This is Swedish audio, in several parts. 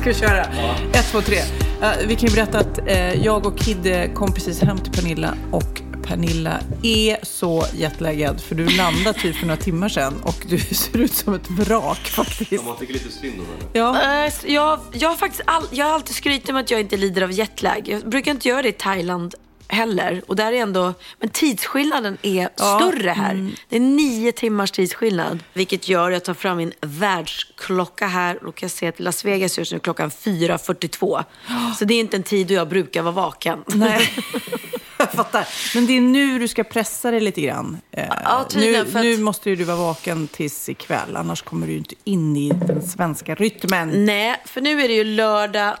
ska vi köra. Ett, två, tre. Uh, vi kan ju berätta att uh, jag och Kid kom precis hem till Pernilla och Pernilla är så jetlaggad för du landade typ för några timmar sedan och du ser ut som ett vrak faktiskt. Ja, man tycker lite synd om henne. Ja. Eh, Jag, jag, har faktiskt all, jag har alltid skrytit med att jag inte lider av jetlag. Jag brukar inte göra det i Thailand heller. Och där är ändå, men tidsskillnaden är större här. Det är nio timmars tidsskillnad. Vilket gör att jag tar fram min världsklocka här och kan se att Las Vegas just nu klockan 4.42. Så det är inte en tid då jag brukar vara vaken. Nej, jag fattar. Men det är nu du ska pressa dig lite grann. Eh, Ja, tydligen, nu, att- nu måste ju du vara vaken tills ikväll, annars kommer du inte in i den svenska rytmen. Nej, för nu är det ju lördag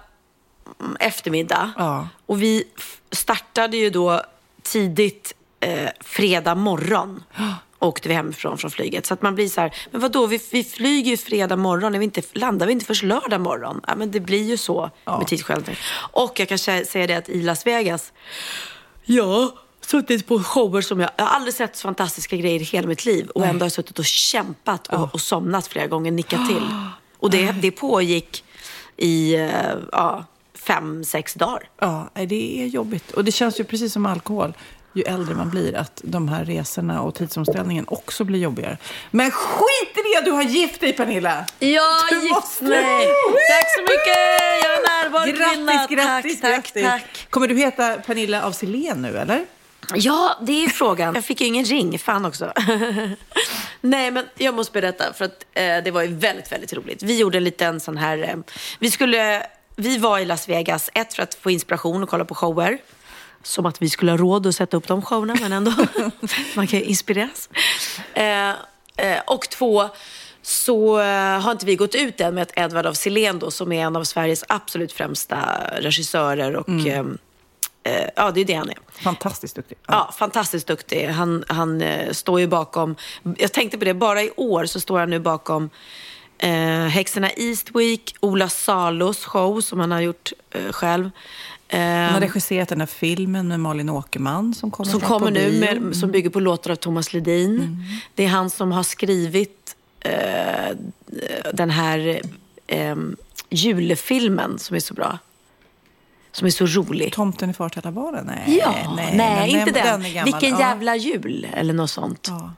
mm, eftermiddag. Ja. Och vi startade ju då tidigt eh, fredag morgon. Åkte vi hemifrån från flyget. Så att man blir så här, men vadå, vi, vi flyger ju fredag morgon, är vi inte, landar vi inte först lördag morgon? Ja, men det blir ju så med tidsskillnaden. Och jag kan sä- säga det att i Las Vegas, ja, suttit på shower som jag, jag har aldrig sett så fantastiska grejer i hela mitt liv. Och ändå har jag suttit och kämpat och, och somnat flera gånger, nickat till. Och det, det pågick i eh, ja, fem, sex dagar. Ja, det är jobbigt. Och det känns ju precis som alkohol. Ju äldre man blir, att de här resorna och tidsomställningen också blir jobbigare. Men skit i det! Du har gift dig, Pernilla! Ja, Du gift måste- mig! Tack så mycket! Jag är närvarokvinna. Grattis, grattis, tack, grattis! tack, tack. Kommer du heta Pernilla av Silén nu, eller? Ja, det är frågan. Jag fick ju ingen ring, fan också. Nej, men jag måste berätta, för att eh, det var ju väldigt, väldigt roligt. Vi gjorde en liten sån här... Eh, vi skulle... Vi var i Las Vegas, ett för att få inspiration och kolla på shower. Som att vi skulle ha råd att sätta upp de showerna, men ändå. Man kan ju inspireras. Eh, eh, och två, så eh, har inte vi gått ut än med att Edvard af Sillén då, som är en av Sveriges absolut främsta regissörer och eh, eh, ja, det är det han är. Fantastiskt duktig. Ja, fantastiskt duktig. Han, han eh, står ju bakom, jag tänkte på det, bara i år så står han nu bakom eh, Häxorna Eastweek, Ola Salos show som han har gjort eh, själv. Eh, Han har regisserat den här filmen med Malin Åkerman som kommer som kommer nu. Mm. med, som bygger på låtar av Thomas Ledin. Det är han som har skrivit eh, den här eh, julfilmen som är så bra. Som är så rolig. Tomten i fart alla barnen? Nej, Ja, nej, men inte den. gammal. Vilken Ja. jävla jul, eller något sånt. Ja.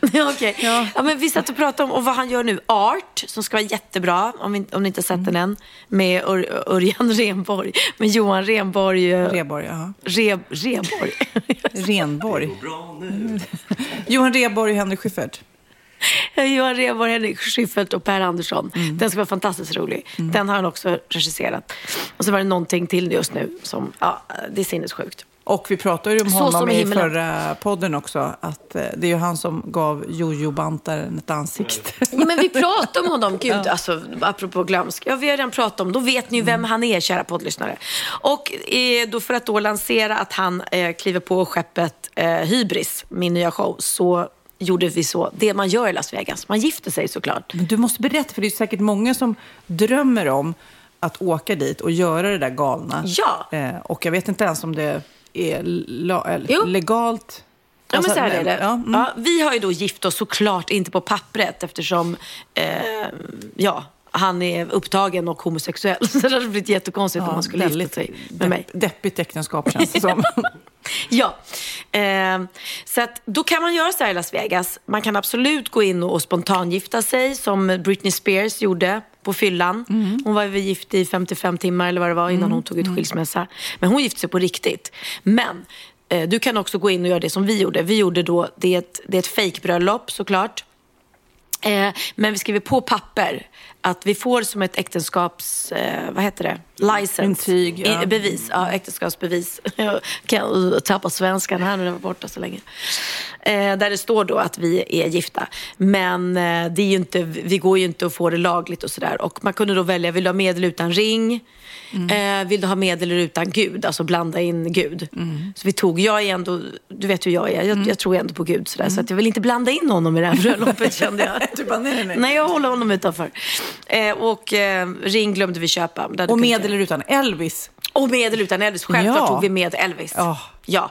Ja, okej. Ja. men vi satt och pratade om och vad han gör nu. Art, som ska vara jättebra, om, vi, om ni inte har sett den än. Med Ör, Örjan Renborg. Med Johan Renborg. eh, Reborg, ja. Re, Renborg. Renborg. Bra nu. Johan Reborg och Henrik Schyffert. Johan Renborg, Henrik Schyffert och Per Andersson. Mm. Den ska vara fantastiskt rolig. Den har han också regisserat. Och så var det någonting till just nu som, ja, det är sinnessjukt. Och vi pratade ju om Så honom i förra podden också. Att eh, det är ju han som gav Jojo-bantaren ett ansikte. Ja, men vi pratar om honom, gud, alltså, apropå glömsk. Ja, vi har redan pratat om, då vet ni ju vem han är, kära poddlyssnare. Och eh, då för att då lansera att han eh, kliver på skeppet eh, Hybris, min nya show, så gjorde vi så, det man gör i Las Vegas. Man gifter sig såklart. Men du måste berätta, för det är säkert många som drömmer om att åka dit och göra det där galna. Ja. Eh, och jag vet inte ens om det är legalt. Ja, men Alltså, så här är det. Ja, mm. Ja, vi har ju då gift oss såklart inte på pappret eftersom eh, ja, han är upptagen och homosexuell. Så det hade blivit jättekonstigt om man skulle gifta sig med mig. depp- Deppigt äktenskap känns det som. Ja, eh, så att då kan man göra så här i Las Vegas. Man kan absolut gå in och, och spontangifta sig som Britney Spears gjorde på fyllan. Hon var väl gift i 55 timmar eller vad det var innan hon tog ut skilsmässa. Men hon gifte sig på riktigt. Men eh, du kan också gå in och göra det som vi gjorde. Vi gjorde då, det är ett, det är ett fejkbröllop såklart. Eh, men vi skriver på papper att vi får som ett äktenskaps... Eh, vad heter det? License. Intyg, ja. Bevis. Ja, äktenskapsbevis. Jag kan tappa svenskan här nu när jag var borta så länge. Eh, där det står då att vi är gifta. Men eh, det är inte, vi går ju inte att få det lagligt och sådär. Och man kunde då välja, vill du ha med eller utan ring? Mm. Eh, vill du ha med eller utan Gud? Alltså blanda in Gud. Mm. Så vi tog, jag är ändå, du vet hur jag är, jag, jag tror ändå på Gud sådär. Så att jag vill inte blanda in honom i det här bröllopet kände jag. Du bara, nej, nej, nej. Nej, jag håller honom utanför. Eh, och eh, ring glömde vi köpa. Och med eller utan Elvis. Och med eller utan Elvis. Självklart Ja. tog vi med Elvis. Ja. Ja.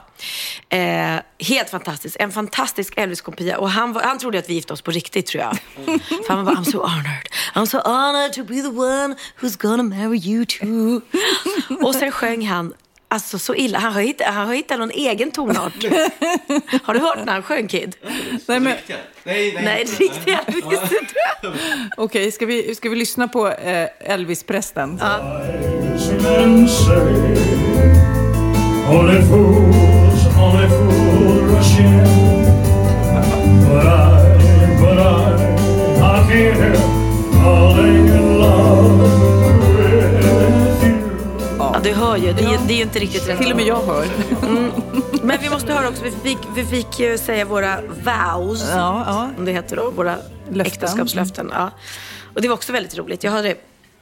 Eh, helt fantastiskt. En fantastisk Elvis-kopia. Och han, var, han trodde att vi gifte oss på riktigt tror jag. För han var bara, I'm so honored. I'm so honored to be the one who's gonna marry you too. Och sen sjöng han Alltså så illa. Han har hittat, han har hittat någon egen tonart. Har du hört när han sjöng Kid? Nej, men, Nej, nej. Nej, det riktiga Elvis. Okej, ska, vi, ska vi lyssna på eh, Elvis-prästen? In. But I, but I, I can't help falling in love. Ja, du hör ju. Det är, det är ju inte riktigt rätt. Till och med jag hör. Men vi måste höra också, vi fick, vi fick ju säga våra vows. Ja, ja. Om det heter då, våra Löften. äktenskapslöften. Ja. Och det var också väldigt roligt. Jag hörde,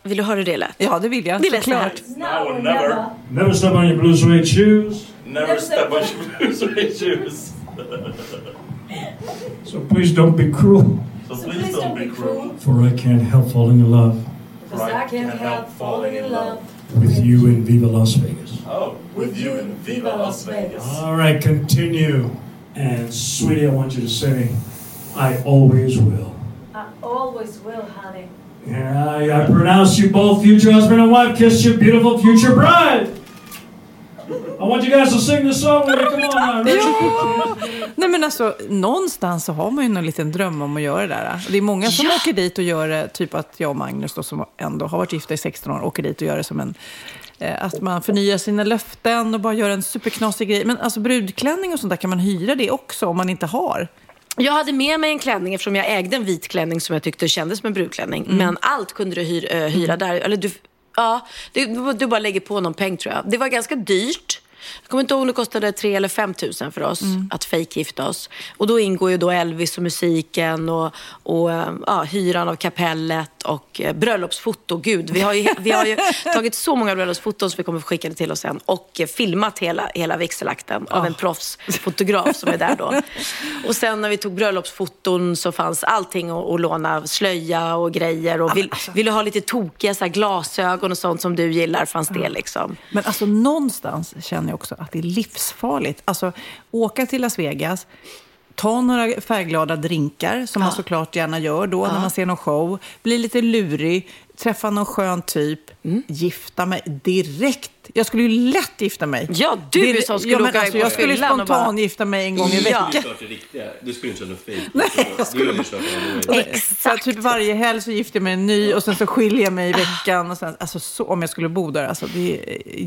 vill du höra hur det lät? ja, det vill jag. Det lät. Now or never. Never step on your blue suede shoes, Never step on your suede shoes. so please don't be cruel, So please don't be cruel. for I can't help falling in love For I can't help falling in love. With you in Viva Las Vegas. Oh, with you in Viva Las Vegas. All right, continue. And sweetie, I want you to say, I always will. I always will, honey. Yeah, I, I pronounce you both future husband and wife. Kiss your beautiful future bride. I want you guys to sing this song with me. Come on now. Ready? Nej, men alltså, någonstans så har man ju en liten dröm om att göra det där. Det är många som åker dit och gör det, typ att jag och Magnus då, som ändå har varit gifta i 16 år, åker dit och gör det som en... Eh, att man förnyar sina löften och bara gör en superknasig grej. Men alltså brudklänning och sånt där, kan man hyra det också om man inte har? Jag hade med mig en klänning eftersom jag ägde en vit klänning som jag tyckte kändes som en brudklänning. Men allt kunde du eh, hyra där. Eller du, ja, du, du bara lägger på någon peng tror jag. Det var ganska dyrt. Jag kommer inte ihåg om det kostade 3 eller 5 tusen för oss att fejkgifta oss. Och då ingår ju då Elvis och musiken och, och eh, ja, hyran av kapellet och eh, bröllopsfoto. Gud, vi har ju, vi har ju tagit så många bröllopsfoton som vi kommer få skicka det till oss sen. Och eh, filmat hela, hela vigselakten av en proffsfotograf som är där då. Och sen när vi tog bröllopsfoton så fanns allting att, att låna. Slöja och grejer. Och vill, vill du ha lite tokiga så glasögon och sånt som du gillar fanns det liksom. Men alltså någonstans känner jag också att det är livsfarligt. Alltså åka till Las Vegas, ta några färgglada drinkar som man såklart gärna gör då när man ser någon show, bli lite lurig, träffa någon skön typ, Mm. gifta mig direkt. Jag skulle ju lätt gifta mig. Ja, du är Det- som skulle ja, åka alltså, Jag skulle och bara- spontan gifta mig en gång i Ja. Veckan. Du skulle inte köra något fejk. Du hade kört en anyway. Så typ varje helg så gifter jag mig en ny och sen så skiljer jag mig i veckan. Och sen, alltså, så, om jag skulle bo där. Alltså, det är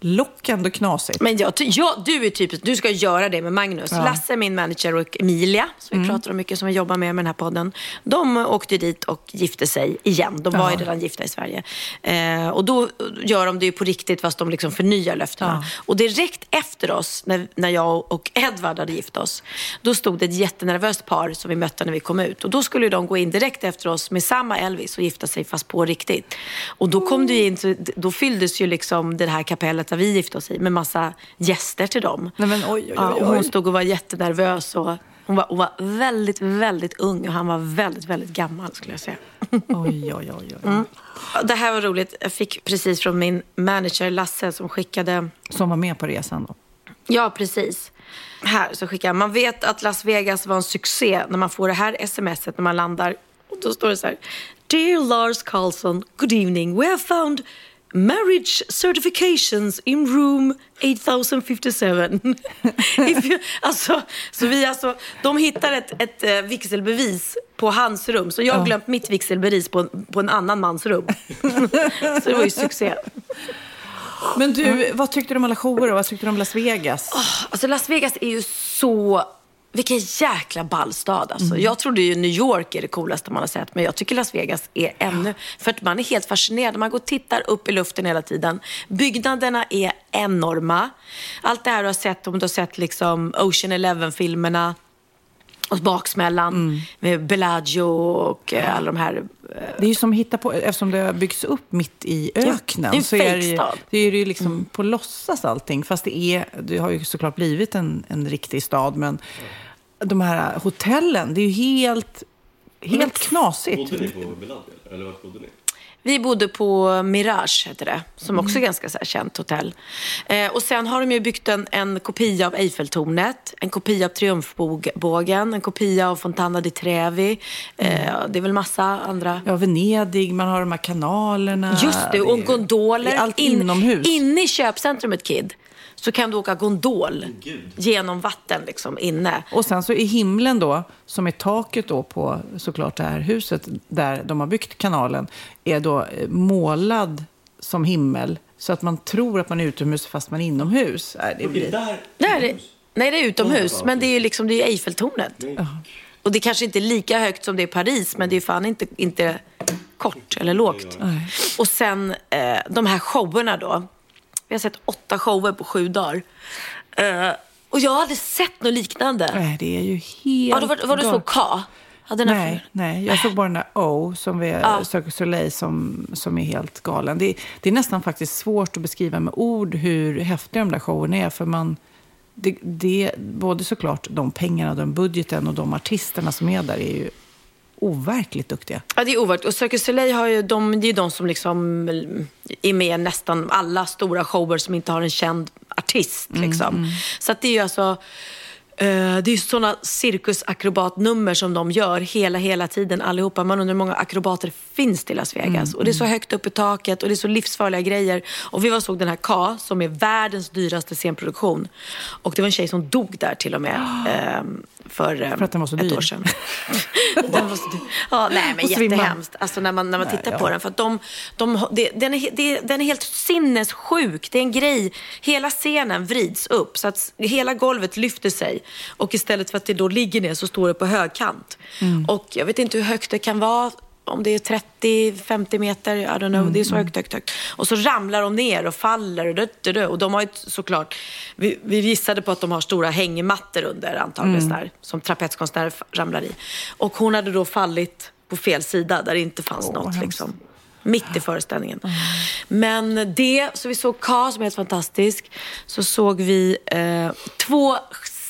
jättelockande och knasigt. Men jag, jag, du är typiskt, du ska göra det med Magnus. Lasse, min manager och Emilia, som vi pratar om mycket, som vi jobbar med med den här podden. De åkte dit och gifte sig igen. De var ju redan gifta i Sverige. Eh, och då gör de det ju på riktigt fast de liksom förnyar löftena. Och direkt efter oss, när, när jag och Edvard hade gift oss, då stod det ett jättenervöst par som vi mötte när vi kom ut. Och då skulle de gå in direkt efter oss med samma Elvis och gifta sig fast på riktigt. Och då kom det ju in, då fylldes ju liksom det här kapellet där vi gifte oss i med massa gäster till dem. Nej, men oj, oj, Ja, oj, och hon stod och var jättenervös. Och hon, var, hon var väldigt, väldigt ung och han var väldigt, väldigt gammal skulle jag säga. Oj, oj, oj, oj. Ja, Det här var roligt. Jag fick precis från min manager Lasse som skickade Som var med på resan då. Ja, precis. Här så skickar jag. Man vet att Las Vegas var en succé när man får det här smset när man landar. Och då står det så här. Dear Lars Carlson, good evening. We have found Marriage certifications in room 8057. If you, alltså, så vi alltså, de hittar ett, ett eh, vigselbevis på hans rum. Så jag har glömt mitt vigselbevis på, på en annan mans rum. så det var ju succé. Men du, vad tyckte du om alla shower och vad tyckte du om Las Vegas? Alltså Las Vegas är ju så... Vilken jäkla ballstad alltså. Jag trodde ju New York är det coolaste man har sett, men jag tycker Las Vegas är ännu... För att man är helt fascinerad. Man går och tittar upp i luften hela tiden. Byggnaderna är enorma. Allt det här du har sett, om du har sett liksom Ocean Eleven-filmerna och Baksmällan med Bellagio och eh, alla de här... eh, Det är ju som att hitta på, eftersom det har byggts upp mitt i öknen. det är så är det, ju, det är ju liksom på låtsas allting. Fast det, är, det har ju såklart blivit en, en riktig stad. Men de här hotellen, det är ju helt, helt knasigt. Bodde ni på Bellagio? Eller vart bodde ni? Vi bodde på Mirage, heter det, som också är ganska så här känt hotell. Eh, och sen har de ju byggt en, en kopia av Eiffeltornet, en kopia av Triumfbågen, en kopia av Fontana di Trevi. Eh, det är väl massa andra. Ja, Venedig, man har de här kanalerna. Just det, och är- gondoler. det är allt inomhus. Inne i köpcentrumet, Kid, så kan du åka gondol Gud. genom vatten liksom inne. Och sen så är himlen då, som är taket då på såklart det här huset där de har byggt kanalen, är då eh, målad som himmel. Så att man tror att man är utomhus fast man är inomhus. Nej, det blir... Där? Nej, det, nej, det är utomhus, men det är ju liksom, det är ju Eiffeltornet. Och det kanske inte är lika högt som det är i Paris, men det är fan inte, inte kort eller lågt. Och sen eh, de här showerna då. Vi har sett åtta shower på sju dagar. Eh, och jag hade sett något liknande. Nej, det är ju helt Ja, då var, var du så. K? Här- Nej, nej, jag såg bara den där O som vi Ja. Cirque Soleil som, som är helt galen. Det, det är nästan faktiskt svårt att beskriva med ord hur häftiga de där showerna är. För man, det, det, både såklart de pengarna, den budgeten och de artisterna som är där är ju overkligt duktiga. Ja, det är overkligt. Och Cirque Soleil har ju de, det är de som liksom är med nästan alla stora shower som inte har en känd artist. Liksom. Så att det är ju alltså... eh, det är sådana cirkusakrobatnummer som de gör hela, hela tiden allihopa. Man undrar hur många akrobater finns i Las Vegas. Och det är så högt upp i taket och det är så livsfarliga grejer. Och vi var såg den här K som är världens dyraste scenproduktion. Och det var en tjej som dog där till och med. eh, för, eh, För att den var så ett dyr. år sedan. den var så dyr. Ja, nej men jättehemskt. Alltså när man, när man tittar ja. på den. För att de, de, det, den, är, det, den är helt sinnessjuk. Det är en grej. Hela scenen vrids upp så att hela golvet lyfter sig. Och istället för att det då ligger ner så står det på högkant. Och jag vet inte hur högt det kan vara. Om det är 30-50 meter, I don't know. Det är så högt, högt, högt. Och så ramlar de ner och faller. Och, det, det. och de har ju såklart, vi, vi gissade på att de har stora hängmattor under antagligen mm. där, som trapetskonstnärer ramlar i. Och hon hade då fallit på fel sida där det inte fanns något. hemskt. Liksom. Mitt i föreställningen. Men det, så vi såg K som är helt fantastisk. Så såg vi eh, två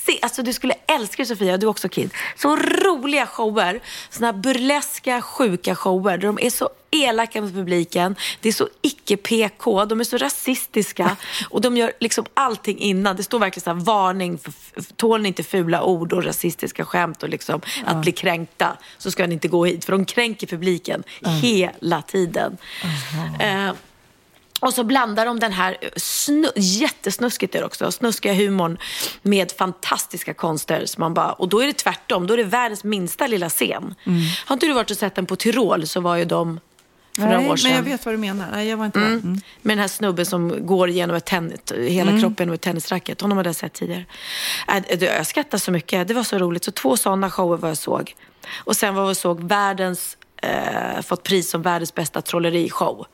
se- Alltså du skulle älska det Sofia, du också Kid. Så roliga shower. Såna här burleska, sjuka shower. Där de är så elaka med publiken. Det är så icke-PK. De är så rasistiska. Och de gör liksom allting innan. Det står verkligen så här varning. Tål ni inte fula ord och rasistiska skämt och liksom att bli kränkta så ska ni inte gå hit. För de kränker publiken hela tiden. Eh, och så blandar de den här snu- jättesnuskigt är det också, snuskiga humorn med fantastiska konster. Man bara, och då är det tvärtom, då är det världens minsta lilla scen. Har inte du varit och sett den på Tyrol så var ju de för några Nej, år sedan. men jag vet vad du menar. Nej, jag var inte där. Mm. Med den här snubben som går genom ett tennis, hela kroppen genom ett tennisracket. Honom hade jag sett tidigare. Äh, Jag skrattade så mycket. Det var så roligt. Så två sådana shower var jag såg. Och sen var jag och såg världens, eh, fått pris som världens bästa trollerishow.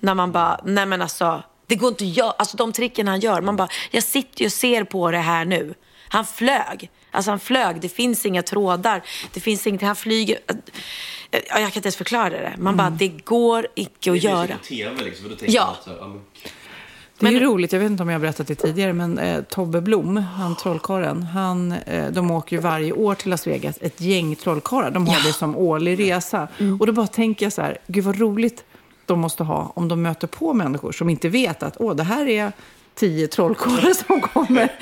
När man bara, nej men alltså, det går inte att göra, alltså de tricken han gör. Man bara, jag sitter ju och ser på det här nu. Han flög. Alltså han flög, det finns inga trådar, det finns ingenting, han flyger. Ja, Jag kan inte ens förklara det. Man bara, det går icke att Det göra. finns ju på tv liksom, då tänker Ja. man så ja, men, Det är ju roligt, jag vet inte om jag har berättat det tidigare, men eh, Tobbe Blom, han trollkarlen, han, eh, de åker ju varje år till Las Vegas, ett gäng trollkarlar. De har det som årlig resa. Och då bara tänker jag så här, gud vad roligt de måste ha om de möter på människor som inte vet att åh, det här är tio trollkarlar som kommer.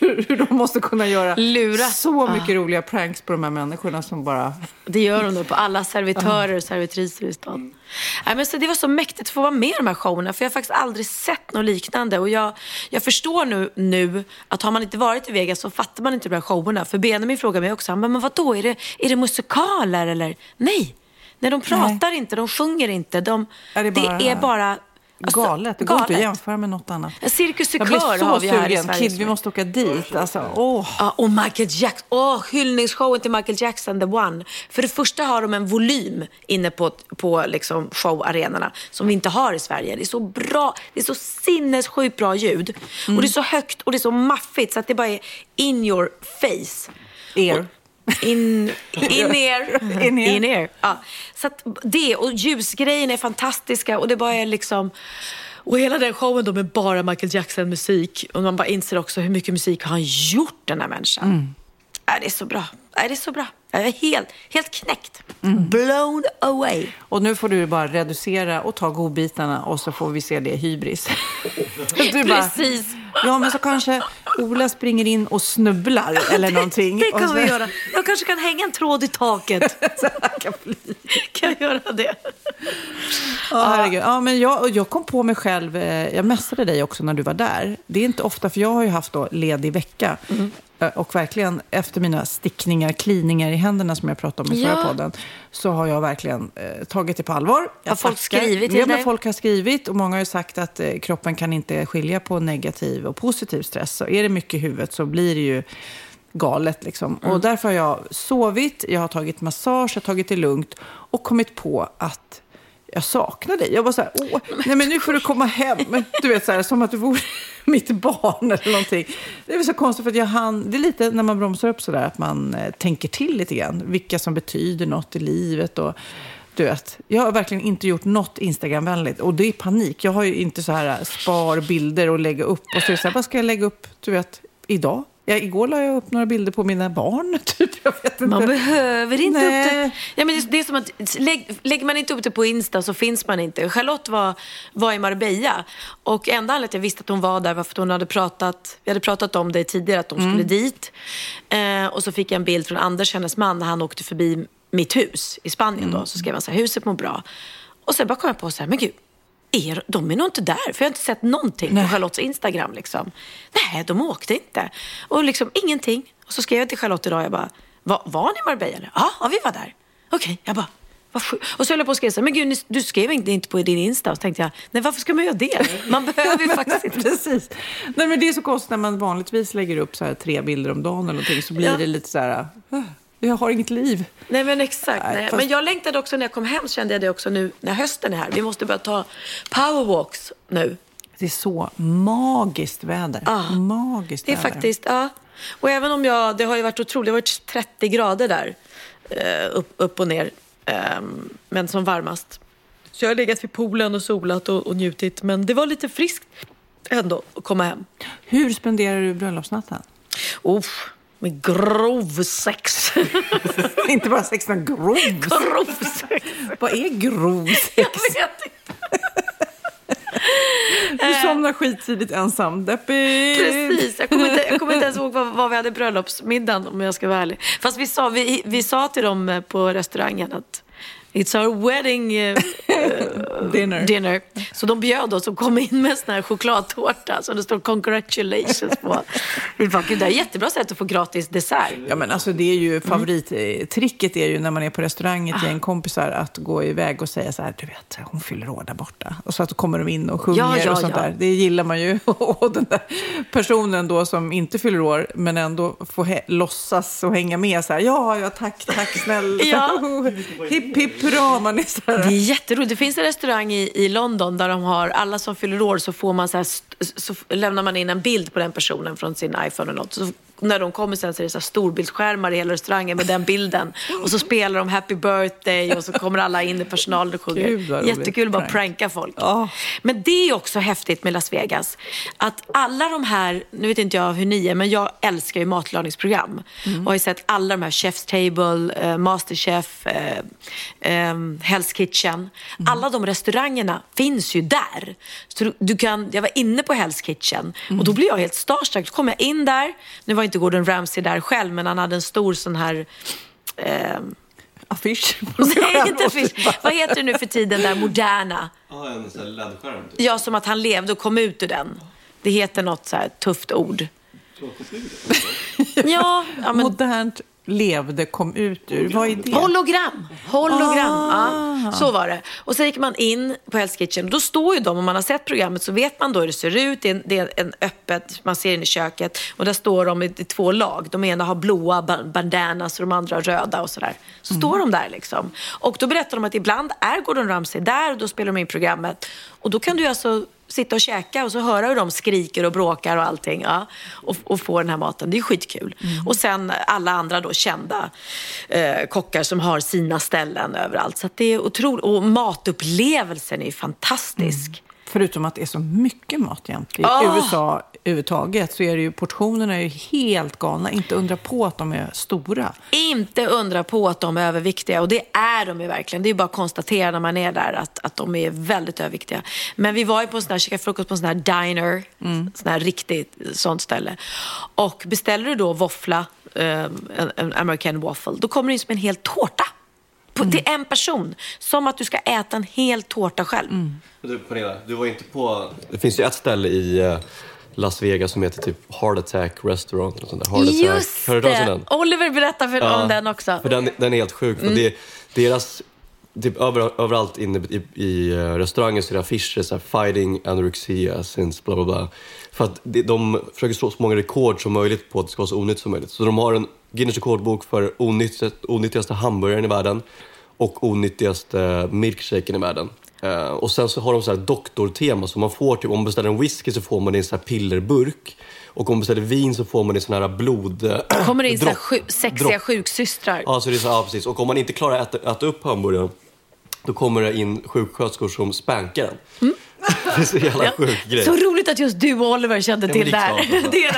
Hur, hur de måste kunna göra Lura. så mycket roliga pranks på de här människorna som bara... Det gör de då på alla servitörer och servitriser i stan. Nej, men så det var så mäktigt att få vara med i de här showerna för jag har faktiskt aldrig sett något liknande. Och jag, jag förstår nu, nu att har man inte varit i Vegas så fattar man inte de här showerna. För Benjamin frågar mig också, han bara, men vadå, är det, är det musikaler eller? Nej, Nej de pratar inte, de sjunger inte. De, Är det bara- det är bara alltså, Galet. Det går inte att galet. jämföra med något annat. Cirkus Jag blir Kör så har vi här i sugen. Sverige. Kid, vi måste åka dit. Alltså, åh. Ja, och Michael Jackson. Åh, hyllningsshowen till Michael Jackson, The One. För det första har de en volym inne på, på liksom showarenorna som vi inte har i Sverige. Det är så bra, det är så sinnessjukt bra ljud. Och det är så högt och det är så maffigt så att det bara är in your face. Er. In, in ear. In ear. In ear. Ja. Så att det och ljusgrejen är fantastiska och det bara är liksom och hela den showen då med bara Michael Jackson-musik. Och man bara inser också hur mycket musik har han gjort den här människan. Mm. Är det är så bra. Är det är så bra. Jag är helt, helt knäckt. Mm. Blown away. Och nu får du bara reducera och ta godbitarna och så får vi se det hybris. Du bara, Precis. Ja, men så kanske Ola springer in och snubblar eller någonting. Det kan så- vi göra. Jag kanske kan hänga en tråd i taket. Kan bli. kan jag göra det? Ja, herregud. Ja, men jag, jag kom på mig själv, eh, jag messade dig också när du var där. Det är inte ofta, för jag har ju haft då ledig vecka. Eh, Och verkligen efter mina stickningar, kliningar i händerna som jag pratade om i förra Ja. podden, så har jag verkligen eh, tagit det på allvar. Jag Har folk tackar. skrivit till ja, dig? Folk har skrivit och många har sagt att eh, kroppen kan inte skilja på negativ och positiv stress. Så är det mycket i huvudet så blir det ju galet. Liksom. Mm. Och därför har jag sovit, jag har tagit massage, jag har tagit det lugnt och kommit på att jag saknar dig. Jag var så här, åh, nej men nu får du komma hem. Du vet, så här, som att du vore mitt barn eller någonting. Det är väl så konstigt för att jag hann, det är lite när man bromsar upp så där att man eh, tänker till lite grann. Vilka som betyder något i livet och du vet, jag har verkligen inte gjort något Instagramvänligt och det är panik. Jag har ju inte så här eh, spar bilder och lägga upp och så är det så här, vad ska jag lägga upp, du vet, idag? Ja, igår la jag upp några bilder på mina barn, typ. Jag vet inte. Man behöver inte Nej. upp det. Ja, men det, är som att lägg, lägger man inte upp det på Insta så finns man inte. Charlotte var, var i Marbella och enda anledningen att jag visste att hon var där var för att hon hade pratat, vi hade pratat om det tidigare att de skulle dit. Eh, och så fick jag en bild från Anders, hennes man, när han åkte förbi mitt hus i Spanien då. Så skrev han så här, huset mår bra. Och sen bara kom jag på så här, men gud, är, de är nog inte där, för jag har inte sett någonting på Charlottes Instagram. Liksom. Nej, de åkte inte. Och liksom ingenting. Och så skrev jag till Charlotte idag, jag bara, var, var ni i Marbella? eller? Ja, ja, vi var där. Okej, jag bara, vad. Och så höll jag på att skriva så här, men gud, du skrev inte, inte på din Insta. Och så tänkte jag, nej varför ska man göra det? Man behöver ju faktiskt inte. Precis. Nej, men det är så konstigt när man vanligtvis lägger upp så här tre bilder om dagen eller någonting, så blir Ja. det lite så här, "Ah, jag har inget liv. Nej men exakt. Nej, Men jag längtade också när jag kom hem, kände jag det också nu när hösten är här. Vi måste börja ta powerwalks nu. Det är så magiskt väder. Ja. Magiskt Det är väder. faktiskt, ja. Och även om jag, det har ju varit otroligt, det har varit 30 grader där. eh, upp, upp och ner. ehm, men som varmast. Så jag har legat vid poolen och solat och, och njutit. Men det var lite friskt ändå att komma hem. Hur spenderar du bröllopsnatten? Uff, med grov sex. inte bara sex, utan grov grov sex. Vad är grov sex? Jag vet inte. Du somnar skittidigt ensam. Deppigt. Precis, jag kommer inte, jag kommer inte ens ihåg vad, vad vi hade bröllopsmiddagen om jag ska vara ärlig. Fast vi sa, vi, vi sa till dem eh, på restaurangen att It's our wedding eh, Dinner. dinner. Så de bjöd oss och kom in med sån här chokladtårta som det står congratulations på. Vi bara, "Gud, Det är ett jättebra sätt att få gratis dessert. Ja, men alltså det är ju favorittricket är ju när man är på restaurang ett gäng kompisar att gå iväg och säga så här, du vet, hon fyller år där borta. Och så att då kommer de in och sjunger Ja, ja, och sånt ja. där. Det gillar man ju. Och den där personen då som inte fyller år, men ändå får he- låtsas och hänga med så här, ja, ja, tack, tack, snälla. Ja. hipp, hipp, hurra, man är så Det är här. jätteroligt. Det finns en restaurang i, i London där de har, alla som fyller år så får man så, här, så lämnar man in en bild på den personen från sin iPhone eller något. Så när de kommer sen så är det så storbildsskärmar i hela restaurangen med den bilden. Och så spelar de happy birthday och så kommer alla in i personalen och sjunger. Roligt. Jättekul att bara Prank. pranka folk. Ja. Men det är också häftigt med Las Vegas. Att alla de här, nu vet inte jag hur ni är, men jag älskar ju matlagningsprogram. Och har ju sett alla de här Chef's Table, eh, Masterchef, eh, eh, Hell's Kitchen. Alla de restaurangerna finns ju där. Så du, du kan, jag var inne på Hell's Kitchen och då blev jag helt starstruck. Då kom jag in där, nu var inte Gordon Ramsay där själv, men han hade en stor sån här ehm, Affisch. Nej, inte affisch. Vad heter det nu för tiden där moderna? Ja, en sån här LED-skärm. Typ. Ja, som att han levde och kom ut ur den. Det heter något så här tufft ord. Ja, ja men Modernt levde, kom ut ur. Vad är det? hologram. Hologram, Ah. ja. Så var det. Och så gick man in på Hell's Kitchen. Då står ju de, om man har sett programmet så vet man då hur det ser ut. Det är en, det är en öppet, man ser in i köket. Och där står de i, i två lag. De ena har blåa ba- bandanas och de andra har röda och sådär. Så står de där liksom. Och då berättar de att ibland är Gordon Ramsay där och då spelar de in programmet. Och då kan du alltså sitta och käka och så höra hur de skriker och bråkar och allting. Ja, och, och få den här maten. Det är skitkul. Och sen alla andra då kända eh, kockar som har sina ställen överallt. Så att det är otroligt. Och matupplevelsen är ju fantastisk. Förutom att det är så mycket mat jämt. I Ah. USA överhuvudtaget så är det ju portionerna är ju helt galna. Inte undra på att de är stora. Inte undra på att de är överviktiga. Och det är de ju verkligen. Det är bara att konstatera när man är där att, att de är väldigt överviktiga. Men vi var ju på en sån här, käkade frukost på en sån här diner. Sån här riktigt sånt ställe. Och beställer du då våffla, eh, en, en American waffle, då kommer det in som en hel tårta. På, Till en person. Som att du ska äta en hel tårta själv. Men Du, Pernilla, du var inte på... Det finns ju ett ställe i eh, Las Vegas som heter typ Heart Attack Restaurant. Eller sånt där. Heart Just Attack. Det! den? Oliver berättar för, Ja, om den också. För den, den är helt sjuk. För det, deras, typ över, överallt inne i, i eh, restaurangen så är det affischer så här, fighting anorexia since bla bla bla. För att de, de försöker slå så många rekord som möjligt på att det ska vara så onyttigt som möjligt. Så de har en Guinness rekordbok för onyttigaste, onyttigaste hamburgaren i världen och onyttigaste milkshaken i världen. Eh, och sen så har de så här doktortema, så man får typ, om man beställer en whisky så får man det i en så här pillerburk. Och om man beställer vin så får man det i sån här blod... eh, kommer det in dropp- sju, sexiga dropp. sjuksystrar. Ja, så det är så, ja, precis. Och om man inte klarar att äta, äta upp hamburgaren, då kommer det in sjuksköterskor som spankar den. Det är så jävla sjuk grej. Så roligt att just du och Oliver kände Ja, till det är där. klart, alltså. det är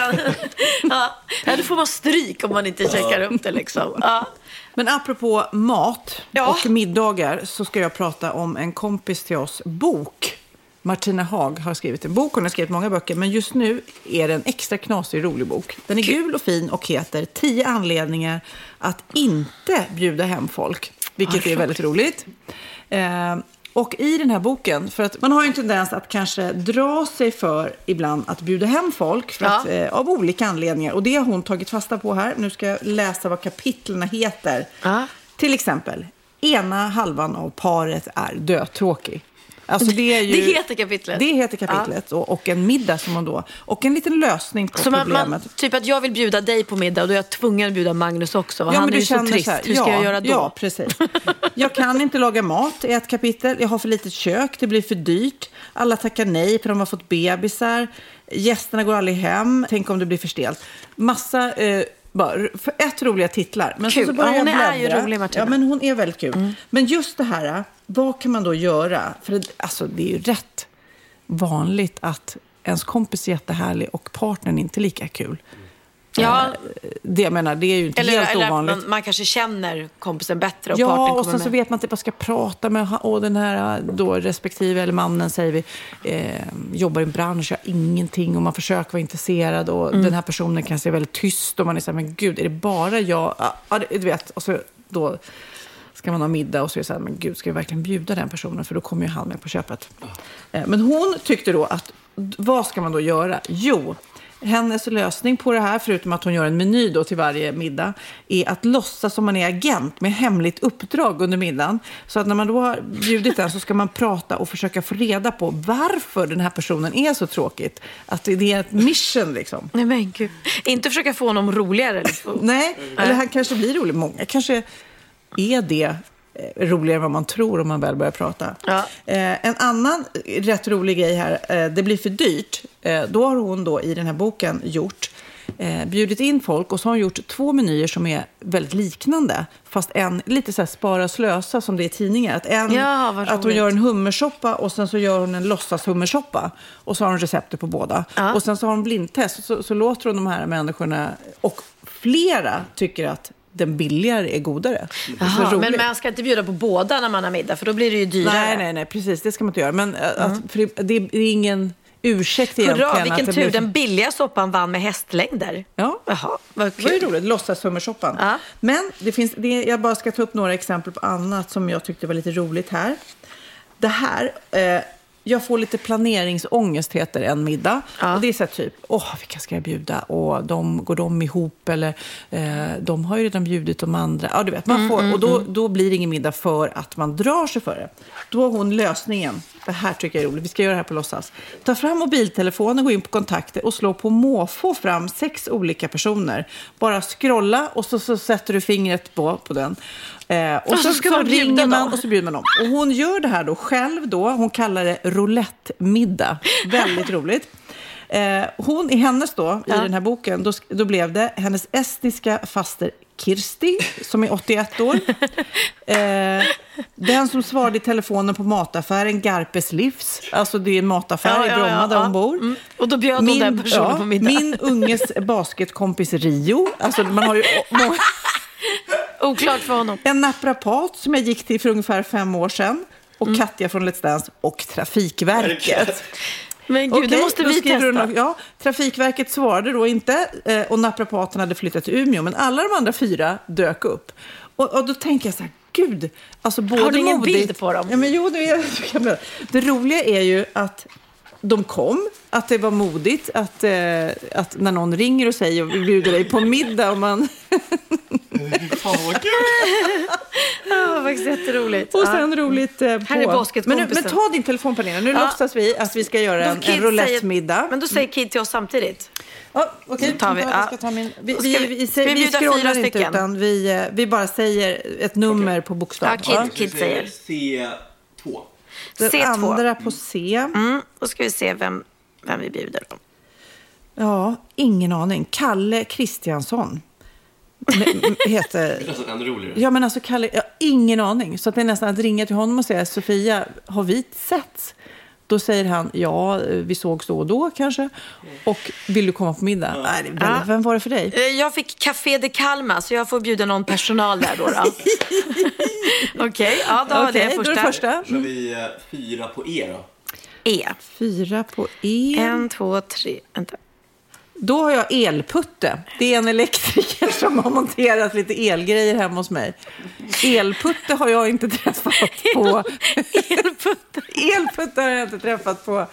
ja. ja, då får man stryk om man inte checkar upp det liksom. Ja. Men apropå mat Ja. och middagar så ska jag prata om en kompis till oss bok. Martina Haag har skrivit en bok. Hon har skrivit många böcker, men just nu är det en extra knasig rolig bok. Den är gul och fin och heter 10 anledningar att inte bjuda hem folk. Vilket är väldigt roligt. Eh, och i den här boken, för att man har ju en tendens att kanske dra sig för ibland att bjuda hem folk för Ja. att, eh, av olika anledningar. Och det har hon tagit fasta på här. Nu ska jag läsa vad kapitlerna heter. Ja. Till exempel, ena halvan av paret är dötråkig. Alltså det, är ju, Det heter kapitlet. Det heter kapitlet. Och, och en middag som man då... Och en liten lösning på Så problemet. man, typ att jag vill bjuda dig på middag och då är jag tvungen att bjuda Magnus också. Och han är ju så trist. här, Hur ska ja, jag göra då? Ja, precis. Jag kan inte laga mat i ett kapitel. Jag har för litet kök. Det blir för dyrt. Alla tackar nej för de har fått bebisar. Gästerna går aldrig hem. Tänk om det blir för stelt. Massa... Eh, bara, ett roliga titlar. Men Kul. Så, så börjar Ja, hon jag är ju rolig, Martina. Ja, men hon är väldigt kul. Men just det här, vad kan man då göra? För det, alltså, det är ju rätt vanligt att ens kompis är jättehärlig och partnern inte lika kul. Ja, Det, jag menar, det är ju inte eller, helt eller ovanligt. man, man kanske känner kompisen bättre och Ja, och sen så med. vet man inte vad ska prata med. Och den här då respektive, eller mannen säger vi, eh, jobbar i en bransch, har ingenting och man försöker vara intresserad. Och Mm. den här personen kan se väldigt tyst och man är så här, men gud, är det bara jag? Ja, du vet. Och så då ska man ha middag och så är det så här, men gud, ska vi verkligen bjuda den personen? För då kommer ju han med på köpet. Eh, Men hon tyckte då att, vad ska man då göra? Jo, hennes lösning på det här, förutom att hon gör en meny då till varje middag, är att låtsas som man är agent med hemligt uppdrag under middagen. Så att när man då har bjudit den så ska man prata och försöka få reda på varför den här personen är så tråkigt. Att det är ett mission liksom. Nej men gud. Inte försöka få honom roligare. Liksom. Nej, eller han kanske blir rolig. Många kanske är det eh, roligare än vad man tror om man väl börjar prata. Ja. Eh, en annan rätt rolig grej här, eh, det blir för dyrt. Eh, då har hon då i den här boken gjort eh, bjudit in folk och så har hon gjort två menyer som är väldigt liknande. Fast en lite så här spara slösa som det är i tidningar. Att, en, Ja, att hon gör en hummersoppa och sen så gör hon en låtshummersoppa. Och så har hon receptet på båda. Och sen så har hon blindtest. Så, så låter hon de här människorna, och flera tycker att den billigare är godare. Så Jaha, men man ska inte bjuda på båda när man har middag, för då blir det ju dyrare. Nej, nej, nej, precis. Det ska man inte göra. Men äh, att, för det, det är ingen ursäkt egentligen. Hurra, vilken tur. blir- Den billiga soppan vann med hästlängder. Ja. Jaha, vad Det var ju kul. roligt, låtsashummersoppan. Ja. Men det finns, det, jag bara ska ta upp några exempel på annat som jag tyckte var lite roligt här. Det här, eh, jag får lite planeringsångest heter en middag. Och det är så här typ, åh vilka ska jag bjuda? Och de, går de ihop? Eller eh, de har ju redan bjudit de andra. Ja, du vet, man får, och då, då blir det ingen middag för att man drar sig för det. Då har hon lösningen. Det här tycker jag är roligt. Vi ska göra det här på låtsas. Ta fram mobiltelefonen, gå in på kontakter och slå på måfå fram sex olika personer. Bara scrolla och så, så sätter du fingret på, på den. Eh, och, Och så ska man ringer man och så bjuder man dem. Och hon gör det här då själv då. Hon kallar det roulette-middag. Väldigt roligt. Eh, hon, i hennes då, i den här boken, då, då blev det hennes estniska faster Kirsti, som är 81 år. Eh, den som svarade i telefonen på mataffären Garpes Livs. Alltså det är en mataffär i Bromma där hon bor. Mm. Och då bjöd hon den personen på middag. Min unges basketkompis Rio. Alltså man har ju må- Oklart för honom. en naprapat som jag gick till för ungefär fem år sedan. Och Mm. Katja från Let's Dance och Trafikverket. Men gud, det Okej, måste då vi testa. hon- ja, Trafikverket svarade då inte eh, och naprapaten hade flyttat till Umeå. Men alla de andra fyra dök upp. Och, och då tänker jag så här, gud. Alltså både Har du ingen modigt- bild på dem? Ja, men jo, det, är, det roliga är ju att de kom, att det var modigt, att, eh, att när någon ringer och säger och bjuder dig på middag och man... Fan vad kul! Ja, det var faktiskt jätteroligt. Och Ja. sen roligt eh, på... Här är men, nu, basketkompisen. men ta din telefon Pernilla, nu Ja. låtsas vi att vi ska göra en, en roulettemiddag. Men då säger Kid till oss samtidigt. Ja, okej. Tar vi, Jag ja. ska ta min... Vi, Då vi, ska vi, vi- vi, ska vi vi bjuda scrollar inte, stycken? utan vi, eh, vi bara säger ett nummer på bokstav. Ja, Kid, Kid säger. C2. Den C2. andra på C. Mm, då ska vi se vem, vem vi bjuder då. Ja, ingen aning. Kalle Kristiansson. Heter... Det nästan ännu roligare. Ja, men alltså Kalle, jag har ingen aning. Så att det är nästan att ringa till honom och säga, Sofia, har vi setts? Då säger han, ja, vi sågs då och då kanske. Och vill du komma på middag? Nej, det är väldigt- Ja. Vem var det för dig? Eh, Jag fick Café de Kalmar, så jag får bjuda någon personal där då. då. Okej, ja, då har Okej, det då är första. det första. kör vi eh, fyra på E då. E. Fyra på E. En, två, tre. Vänta. Då har jag elputte. Det är en elektriker som har monterat lite elgrejer hemma hos mig. Elputte har jag inte träffat på... Elputte. elputte har jag inte träffat på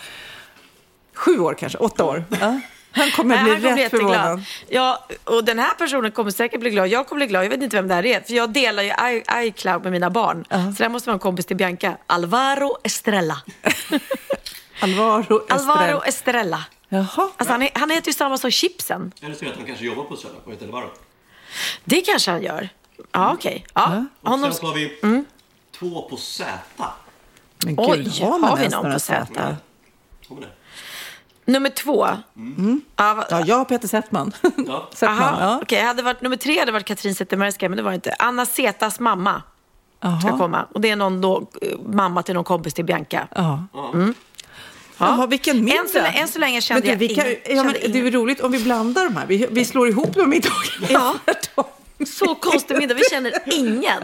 sju år kanske, åtta år. Ja. Han kommer Nej, bli han rätt förvånad. Ja, och den här personen kommer säkert bli glad. Jag kommer bli glad. Jag vet inte vem det här är. För jag delar ju I- iCloud med mina barn. Så det här måste vara en kompis till Bianca. Alvaro Estrella. Alvaro Alvaro Estrella. Jaha. Alltså han, är, han heter ju samma som chipsen. Eller så är det att han kanske jobbar på Södra och heter Alvaro. Det kanske han gör. Ja, okej. Ja, Och honom... sen så har vi två på Z. Men Oj, gud, har man har vi någon på Z? Nummer två. Ja, va- Ja, jag har Peter Settman. Ja. Settman Aha, ja. okej. Hade varit, nummer tre hade varit Katrin Zetterbergska, men det var det inte. Anna Zetas mamma ska Jaha. komma. Och det är någon då, eh, mamma till någon kompis till Bianca. Ja. Jaha, vilken middag. Än så, än så länge kände Men du, jag kan, ingen- ja, men Det är roligt om vi blandar de här. Vi, vi slår ihop de middagarna. Ja. Så konstig middag, vi känner ingen.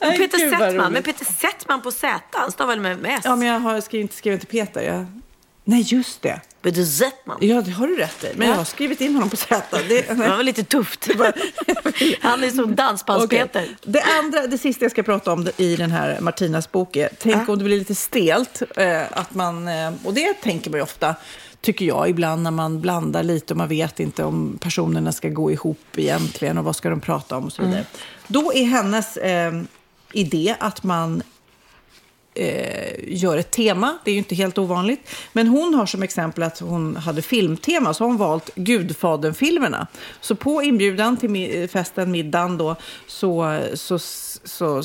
Peter Settman, men Peter Settman på Z, han stavar väl med S? Ja, men jag har skrivit, inte skrivit till Peter. Jag... Nej, just det. Peter Settman. Ja, det har du rätt i. Men Ja. jag har skrivit in honom på Z. Det, Det var lite tufft. Han är som dansbands-Peter. Det andra, det sista jag ska prata om i den här Martinas bok är, tänk om det blir lite stelt. Eh, att man, eh, och det tänker man ju ofta, tycker jag, ibland när man blandar lite och man vet inte om personerna ska gå ihop egentligen och vad ska de prata om och så vidare. Då är hennes eh, idé att man gör ett tema. Det är ju inte helt ovanligt. Men hon har som exempel att hon hade filmtema, så har hon valt Gudfadern-filmerna. Så på inbjudan till festen, middagen då, så, så, så,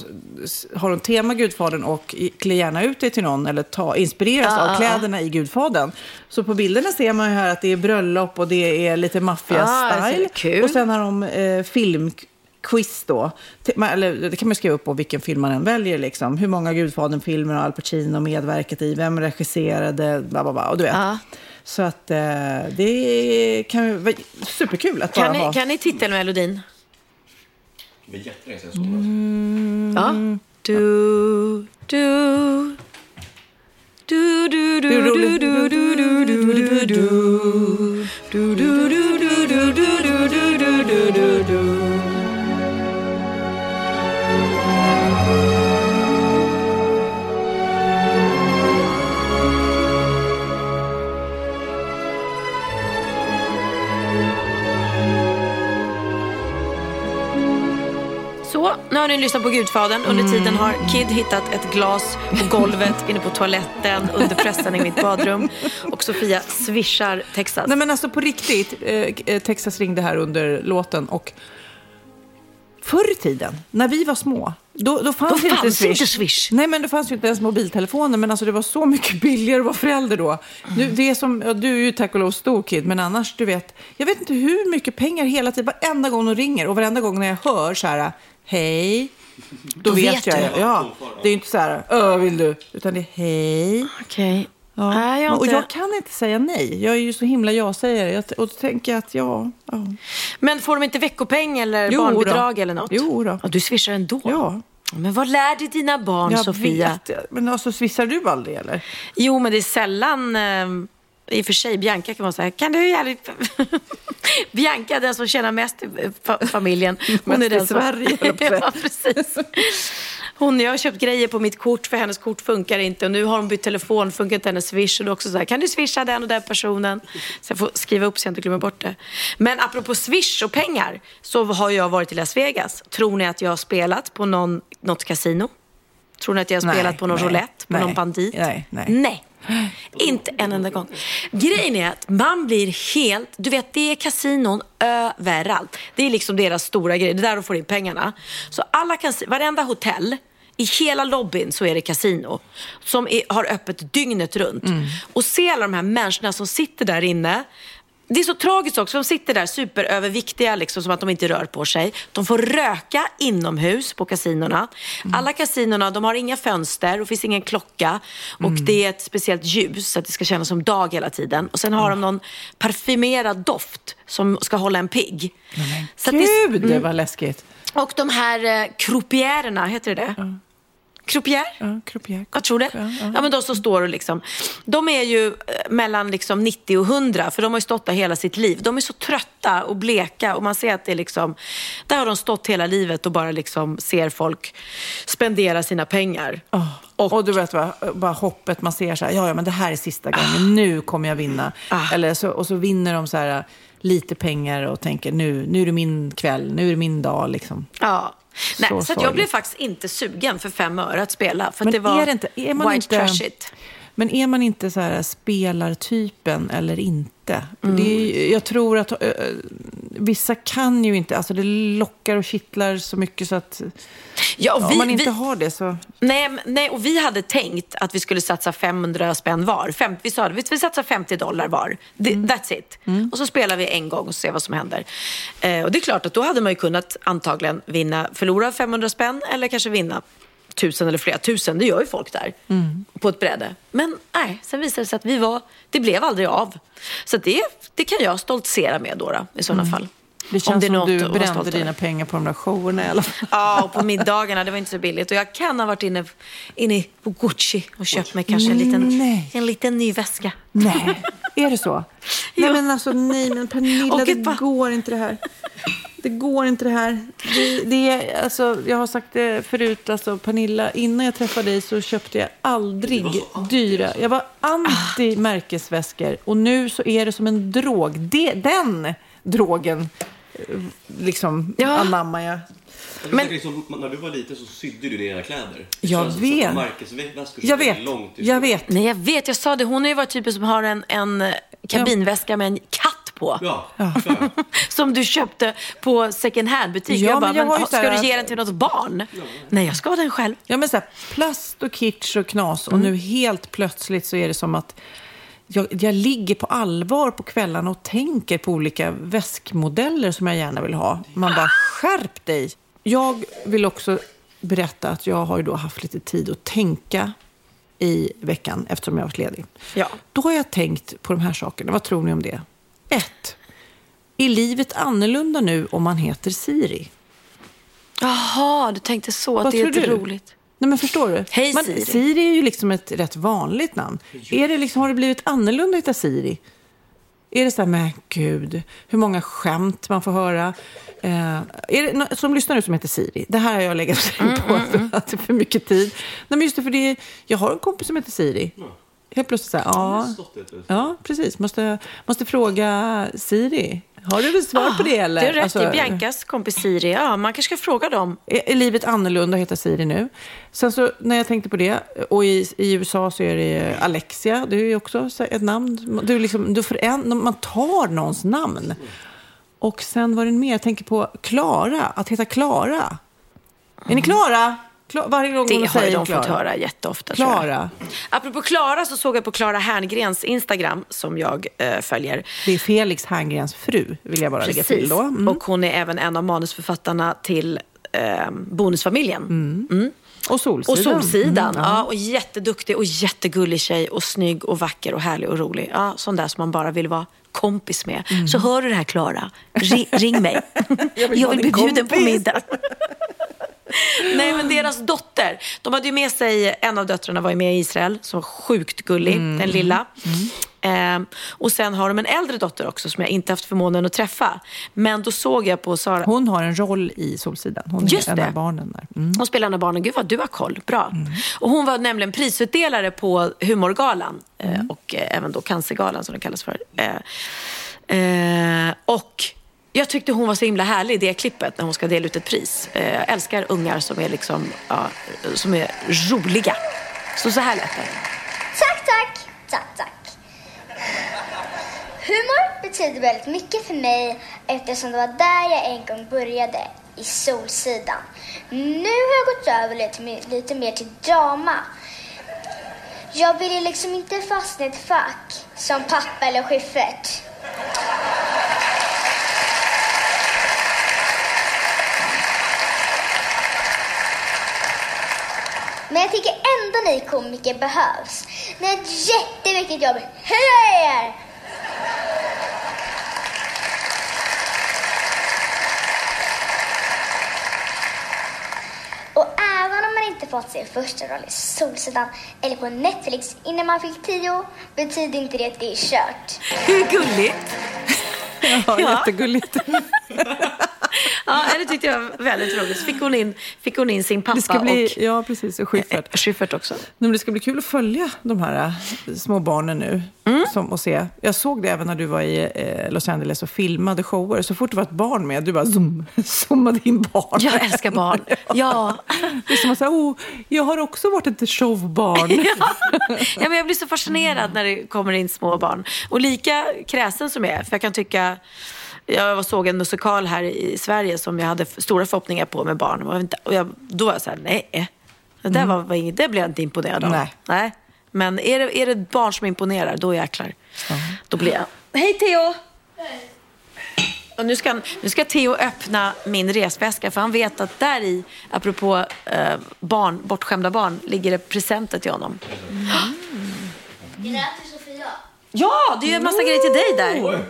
har hon tema Gudfadern och klä gärna ut det till någon eller ta, inspireras Ah, ah, av ah. kläderna i Gudfadern. Så på bilderna ser man ju här att det är bröllop och det är lite Ah, maffia-style. kul. och sen har de eh, film quiz då. Eller, det kan man skriva upp på vilken film man än väljer. Liksom. Hur många Gudfadern-filmer har Al Pacino medverkat i? Vem regisserade? Bla, bla, bla. Och du vet. Ja. Så att eh, det kan ju vara superkul att bara Kan ha. ni, kan ni titelmelodin? Det var jättelänge sedan jag såg den. Ja. Du, du. Du, du, du, du, du, du, du, du, du, du. Du, du, du, du, du, du, du, du, du, du, du. Så, nu har ni lyssnat på Gudfadern. Under tiden har Kid hittat ett glas på golvet inne på toaletten under pressen i mitt badrum. Och Sofia swishar Texas. Nej men alltså på riktigt, eh, eh, Texas ringde här under låten och förr i tiden, när vi var små, då, då fanns, Då inte, fanns Swish. inte Swish. Nej men det fanns ju inte ens mobiltelefoner, men alltså det var så mycket billigare att vara förälder då. Nu, det är som, ja, du är ju tack och lov stor kid, men annars, du vet, jag vet inte hur mycket pengar hela tiden, varenda gång de ringer och varenda gång när jag hör så här, hej, då, Då vet, vet jag. du. Ja, det är ju inte så här, ö vill du, utan det är hej. Okej. Ja. Nej, jag Och jag kan inte säga nej. Jag är ju så himla ja-sägare. Jag, och då tänker jag att ja, ja. Men får de inte veckopeng eller Jo barnbidrag då. eller något? Jo då. Ja, du swishar ändå? Ja. Men vad lär dig dina barn, Jag Sofia? vet. Men alltså, swissar du aldrig eller? Jo, men det är sällan... Eh, I och för sig, Bianca kan vara så här, kan du jävligt... Bianca, den som tjänar mest i fa- familjen. Mest i den som- Sverige, jag på att säga. ja, precis. Hon, jag har köpt grejer på mitt kort för hennes kort funkar inte och nu har hon bytt telefon, funkar inte hennes swish och då också så här, kan du swisha den och den personen? Så jag får skriva upp så jag inte glömmer bort det. Men apropå swish och pengar så har jag varit i Las Vegas. Tror ni att jag har spelat på någon, något kasino? Tror ni att jag har Nej, spelat på någon nej, roulette, på nej, någon bandit? nej, nej. Nej. Inte en enda gång. Grejen är att man blir helt... Du vet, det är kasinon överallt. Det är liksom deras stora grej. Det är där de får in pengarna. Så alla kasi- varenda hotell, i hela lobbyn så är det kasino. Som är, har öppet dygnet runt. Och se alla de här människorna som sitter där inne. Det är så tragiskt också. De sitter där superöverviktiga, liksom, som att de inte rör på sig. De får röka inomhus på kasinorna. Alla kasinorna de har inga fönster och finns ingen klocka. Och det är ett speciellt ljus så att det ska kännas som dag hela tiden. Och sen har de någon parfymerad doft som ska hålla en pigg. Att det- Gud, det var läskigt. och de här eh, heter det det? Croupier? Ja, croupier. Jag tror det. Ja, ja. Ja, men de som står och liksom. De är ju eh, mellan liksom 90 och 100 för de har ju stått där hela sitt liv. De är så trötta och bleka och man ser att det är liksom, där har de stått hela livet och bara liksom ser folk spendera sina pengar. Och, och du vet vad, bara hoppet man ser så här, ja, ja men det här är sista gången, nu kommer jag vinna. Ah. Eller så, och så vinner de så här lite pengar och tänker nu, nu är det min kväll, nu är det min dag liksom. Ja. Nej, Så så jag blev faktiskt inte sugen för fem öre att spela. För Men det var är det inte- är man white inte- trashigt. Men är man inte så här spelartypen eller inte? Mm. Är, jag tror att ö, vissa kan ju inte, alltså det lockar och kittlar så mycket så att Ja, och om vi, man inte vi, har det så... Nej, nej, och vi hade tänkt att vi skulle satsa 500 spänn var. Fem, vi sa det, vi, vi satsar 50 dollar var. Det, Mm. That's it. Och så spelar vi en gång och ser vad som händer. Eh, och det är klart att då hade man ju kunnat antagligen vinna, förlora 500 spänn eller kanske vinna tusen eller flera tusen. Det gör ju folk där Mm. på ett bräde. Men nej, sen visade det sig att vi var, det blev aldrig av. Så det, det kan jag stoltsera med då, då i sådana fall. Mm. Det känns är som du brände dina pengar på de där showerna i alla fall. Ja, och på middagarna, det var inte så billigt. Och jag kan ha varit inne, inne på Gucci och köpt mig kanske en liten, Nej. en liten ny väska. Nej, är det så? Nej men alltså nej men Pernilla, det går inte det här. Det går inte det här. Det, det är, alltså, jag har sagt det förut, alltså, Pernilla, innan jag träffade dig så köpte jag aldrig dyra. Jag var anti märkesväskor och nu så är det som en drog. Det, den drogen liksom Ja. anammar jag. Men... Liksom, när du var liten så sydde du dina kläder. Jag som vet. att Märkesväskor Jag vet, långt jag vet. Nej, jag vet. Jag sa det. Hon har ju varit typen som har en, en kabinväska med en katt på. Ja, ja. Som du köpte på second hand-butik. Ja, jag bara, men jag men, har ska här- du ge den till något barn? Nej, jag ska ha den själv. Ja, men så här, plast och kitsch och knas. Och nu helt plötsligt så är det som att jag, jag ligger på allvar på kvällarna och tänker på olika väskmodeller som jag gärna vill ha. Man bara, skärp dig! Jag vill också berätta att jag har ju då haft lite tid att tänka i veckan eftersom jag har varit ledig. Ja. Då har jag tänkt på de här sakerna. Vad tror ni om det? Ett. Är livet annorlunda nu om man heter Siri? Jaha, du tänkte så. Att Vad det är tror inte du? roligt. Nej, men förstår du? Hej, Man, Siri. Siri är ju liksom ett rätt vanligt namn. Är det liksom, har det blivit annorlunda att heta Siri? Är det så här, men gud, hur många skämt man får höra? Eh, är det nå- som lyssnar nu som heter Siri? Det här har jag legat Mm, på för att det är för mycket tid. Nej, men just det, för det, jag har en kompis som heter Siri. Helt plötsligt så här, ja, ja, precis. Måste, måste fråga Siri. Har du ett svar på det eller? Det är rätt. Alltså, det är Biancas kompis Siri. Ja, man kanske ska fråga dem. är, är livet annorlunda att heta Siri nu? Sen så när jag tänkte på det, och i, i USA så är det Alexia, det är ju också så- ett namn. Du liksom, du föränd, man tar någons namn. Och sen var det mer, jag tänker på Klara, att heta Klara. Är ni klara? Kla- varje gång Det hon har de fått höra jätteofta. jag. Klara. Apropå Klara så såg jag på Klara Herngrens Instagram som jag eh, följer. Det är Felix Herngrens fru, vill jag bara lägga till Precis. då. Mm. Och hon är även en av manusförfattarna till eh, Bonusfamiljen. Mm. Och Solsidan. Och Solsidan. Mm, ja. och jätteduktig och jättegullig tjej och snygg och vacker och härlig och rolig. Ja, sån där som man bara vill vara kompis med. Mm. Så hör du det här Klara, ring, mig. jag vill, vara bli din bjuden på middag. Nej men deras dotter, de hade ju med sig, en av döttrarna var ju med i Israel, som var sjukt gullig, Mm. den lilla. Ehm, och sen har de en äldre dotter också som jag inte haft förmånen att träffa. Men då såg jag på Sara, Hon har en roll i Solsidan. Hon Just är en det. av barnen där. Mm. hon spelar en av barnen. Gud vad du har koll. Bra. Och hon var nämligen prisutdelare på Humorgalan eh, och eh, även då Cancergalan som den kallas för. Eh, eh, och jag tyckte hon var så himla härlig i det klippet när hon ska dela ut ett pris. Jag älskar ungar som är, liksom, ja, som är roliga. Så så här lät det. Tack, tack, tack, tack. Humor betyder väldigt mycket för mig eftersom det var där jag en gång började, i Solsidan. Nu har jag gått över lite, lite mer till drama. Jag vill ju liksom inte fastna i ett fack som pappa eller Schyffert. Men jag tycker ändå ni komiker behövs. Ni har ett jätteviktigt jobb. Heja er! Och även om man inte fått sin första roll i Solsidan eller på Netflix innan man fick tio betyder inte det att det är kört. Hur gulligt? Ja, jättegulligt. Ja, det tyckte jag var väldigt roligt. Så fick hon in, fick hon in sin pappa Det ska bli, och ja, precis. Och Schyffert. eh, Schyffert också. Men det ska bli kul att följa de här äh, små barnen nu. Mm. Som, och se. Jag såg det även när du var i eh, Los Angeles och filmade shower. Så fort det var ett barn med, du bara zoom, zoomade in barn. Jag älskar barn. Ja. Det är som att säga, oh, jag har också varit ett showbarn. ja, men jag blir så fascinerad när det kommer in små barn. Och lika kräsen som jag är, för jag kan tycka... Jag var- såg en musikal här i Sverige som jag hade stora förhoppningar på med barn. Och jag, inte- och jag, då var jag så här, nej. Det, där var, var inget, det blev jag inte imponerad av. Nej. nej. Men är det, är det ett barn som imponerar, då jäklar. Då blir jag... Hej Theo! Och nu, ska, nu ska Theo öppna min resväska för han vet att där i, apropå eh, barn, bortskämda barn, ligger det presenter till honom. Det där till Sofia. Ja, det är ju en massa grejer till dig där.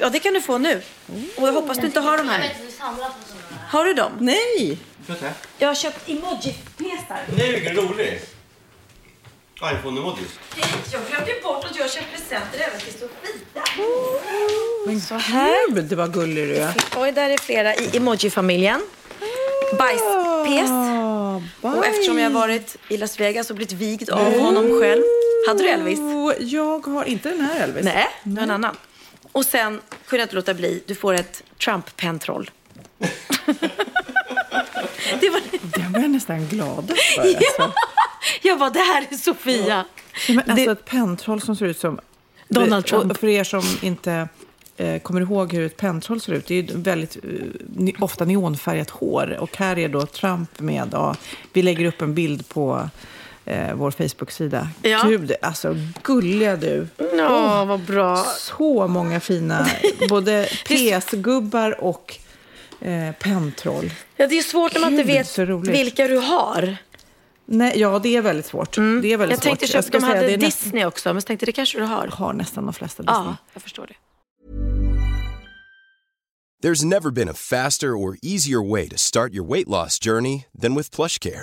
Ja, det kan du få nu. Och jag hoppas du inte har de här. Har du dem? Nej! Jag har köpt emoji-pesar. Nej, vilken rolig! iPhone-emoji. Jag glömde bort att jag har köpt presenter även till Sofia. Men så här. Gud, vad gullig du är. Oj, där är flera i emoji-familjen. Bajspes. Ah, Och eftersom jag har varit i Las Vegas och blivit vigd av honom själv. Hade du Elvis? Jag har inte den här Elvis. Nej, det var en annan. Och sen kunde jag inte låta bli. Du får ett Trump-pentroll. Det var, Den var jag nästan glad för. Alltså. jag bara, det här är Sofia. Ja, men alltså Det- ett pentroll som ser ut som... Donald Trump. Och för er som inte eh, kommer ihåg hur ett pentroll ser ut, det är väldigt eh, ofta neonfärgat hår. Och här är då Trump med, ja, vi lägger upp en bild på eh, vår Facebook-sida. Ja. Gud, alltså gulliga du. Ja, vad bra. Så många fina, både PS-gubbar och eh, pentroll. Ja, det är svårt när man inte vet så vilka du har. Nej, ja, det är väldigt svårt. Det är väldigt Mm. Jag svårt. tänkte köpa, ska de hade det är nästan- Disney också, men jag tänkte det kanske du har. har nästan de flesta Disney. Ja, jag förstår det. There's never been a faster or easier way to start your weight loss journey than with PlushCare.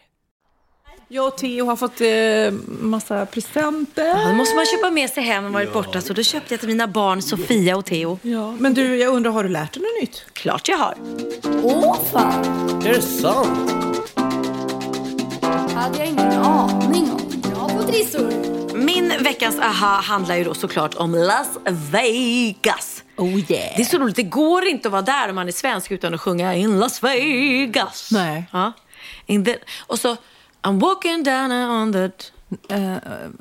Jag och Theo har fått eh, massa presenter. Ja, då måste man köpa med sig hem och varit borta. Så då köpte jag till mina barn Sofia och Theo. Ja, men du, jag undrar, har du lärt dig något nytt? Klart jag har. Åh fan! Är det sant? hade jag ingen aning om. Bra på trissor. Min veckans aha handlar ju då såklart om Las Vegas. Oh yeah. Det är så roligt, det går inte att vara där om man är svensk utan att sjunga In Las Vegas. Nej. Ja. In the, och så I'm walking down on the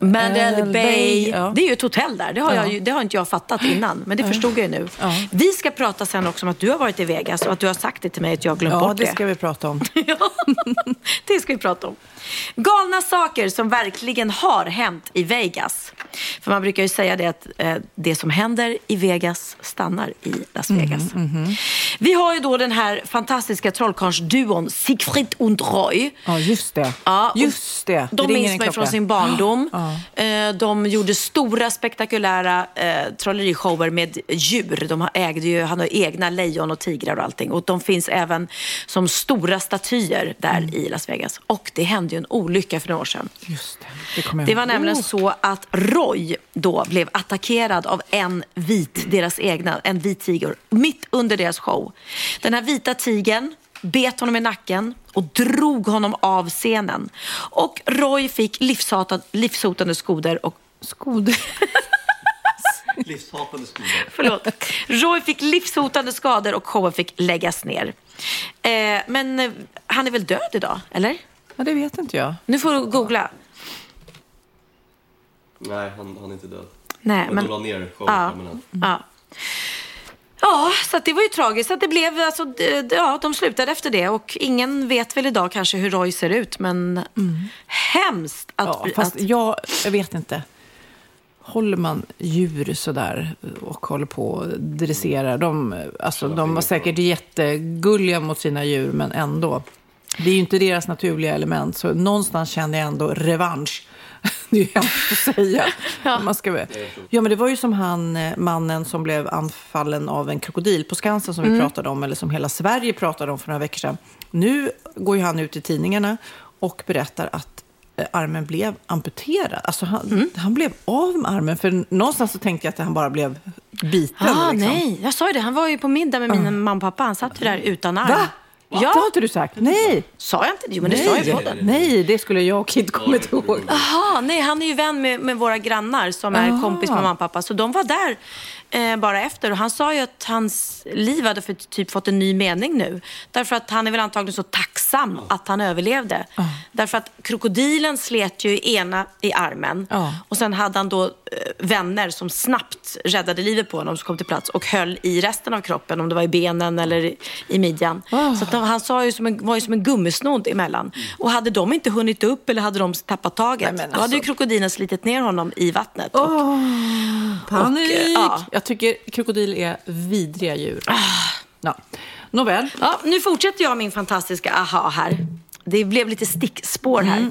Mandela Bay, Bay. ja. Det är ju ett hotell där. Det har, jag Ja. ju, det har inte jag fattat innan, men det förstod jag ju nu. Ja. Vi ska prata sen också om att du har varit i Vegas och att du har sagt det till mig att jag har glömt Ja, bort det det. ska vi prata om. Det ska vi prata om. Galna saker som verkligen har hänt i Vegas. För man brukar ju säga det att eh, det som händer i Vegas stannar i Las Vegas. Vi har ju då den här fantastiska trollkarlsduon Siegfried und Roy. Ja, just det. Ja, just det. De Det minns klocka. från sin barndom. Ja. Eh, De gjorde stora spektakulära eh, trollerishower med djur. De ägde ju, han har egna lejon och tigrar och allting. Och de finns även som stora statyer där Mm. i Las Vegas. Och det hände ju en olycka för några år sedan. Just det. Det Det var nämligen Oh. så att Roy då blev attackerad av en vit, deras egna, en vit tiger, mitt under deras show. Den här vita tigern bet honom i nacken och drog honom av scenen. Och Roy fick livshotande, livshotande skoder och Skoder? Livshatande skolan. Förlåt. Roy fick livshotande skador och showen fick läggas ner. Eh, men eh, han är väl död idag, eller? Ja, det vet inte jag. Nu får du googla. Nej, han, han är inte död. Nej, men... De la ner showen Ja. permanent. Ja. Ja, så att det var ju tragiskt att det blev, alltså, ja, de slutade efter det och ingen vet väl idag kanske hur Roy ser ut, men hemskt att... Ja, fast att jag, jag vet inte. Håller man djur sådär och håller på och dresserar dem, alltså de var säkert jättegulliga mot sina djur, men ändå. Det är ju inte deras naturliga element, så någonstans känner jag ändå revansch. Det är ju hemskt att säga. Man ska... Ja, men det var ju som han, eh, mannen som blev anfallen av en krokodil på Skansen som vi Mm. pratade om, eller som hela Sverige pratade om för några veckor sedan. Nu går ju han ut i tidningarna och berättar att eh, armen blev amputerad. Alltså han, Mm. han blev av med armen, för någonstans så tänkte jag att han bara blev biten. Ah, liksom. nej, jag sa ju det. Han var ju på middag med min mamma och pappa. Han satt ju där utan arm. Va? Det har inte du sagt? Nej! Sa jag inte det? Jo, men det sa jag i podden. Nej, det skulle jag och Kid kommit ihåg. Jaha, nej, han är ju vän med, med våra grannar som är Aha. kompis med mamma och pappa. Så de var där eh, bara efter. Och han sa ju att hans liv hade för, typ fått en ny mening nu. Därför att han är väl antagligen så tacksam att han överlevde. Därför att krokodilen slet ju ena i armen. Ja. Och sen hade han då eh, vänner som snabbt räddade livet på honom som kom till plats och höll i resten av kroppen, om det var i benen eller i, i midjan. Så att han sa ju som en, var ju som en gummisnodd emellan. Och hade de inte hunnit upp eller hade de tappat taget, Nej, men då hade ju alltså. krokodilen slitit ner honom i vattnet. Och, Panik! Och, ja. Jag tycker krokodil är vidriga djur. Ja. Nåväl. ja, nu fortsätter jag min fantastiska aha här. Det blev lite stickspår här.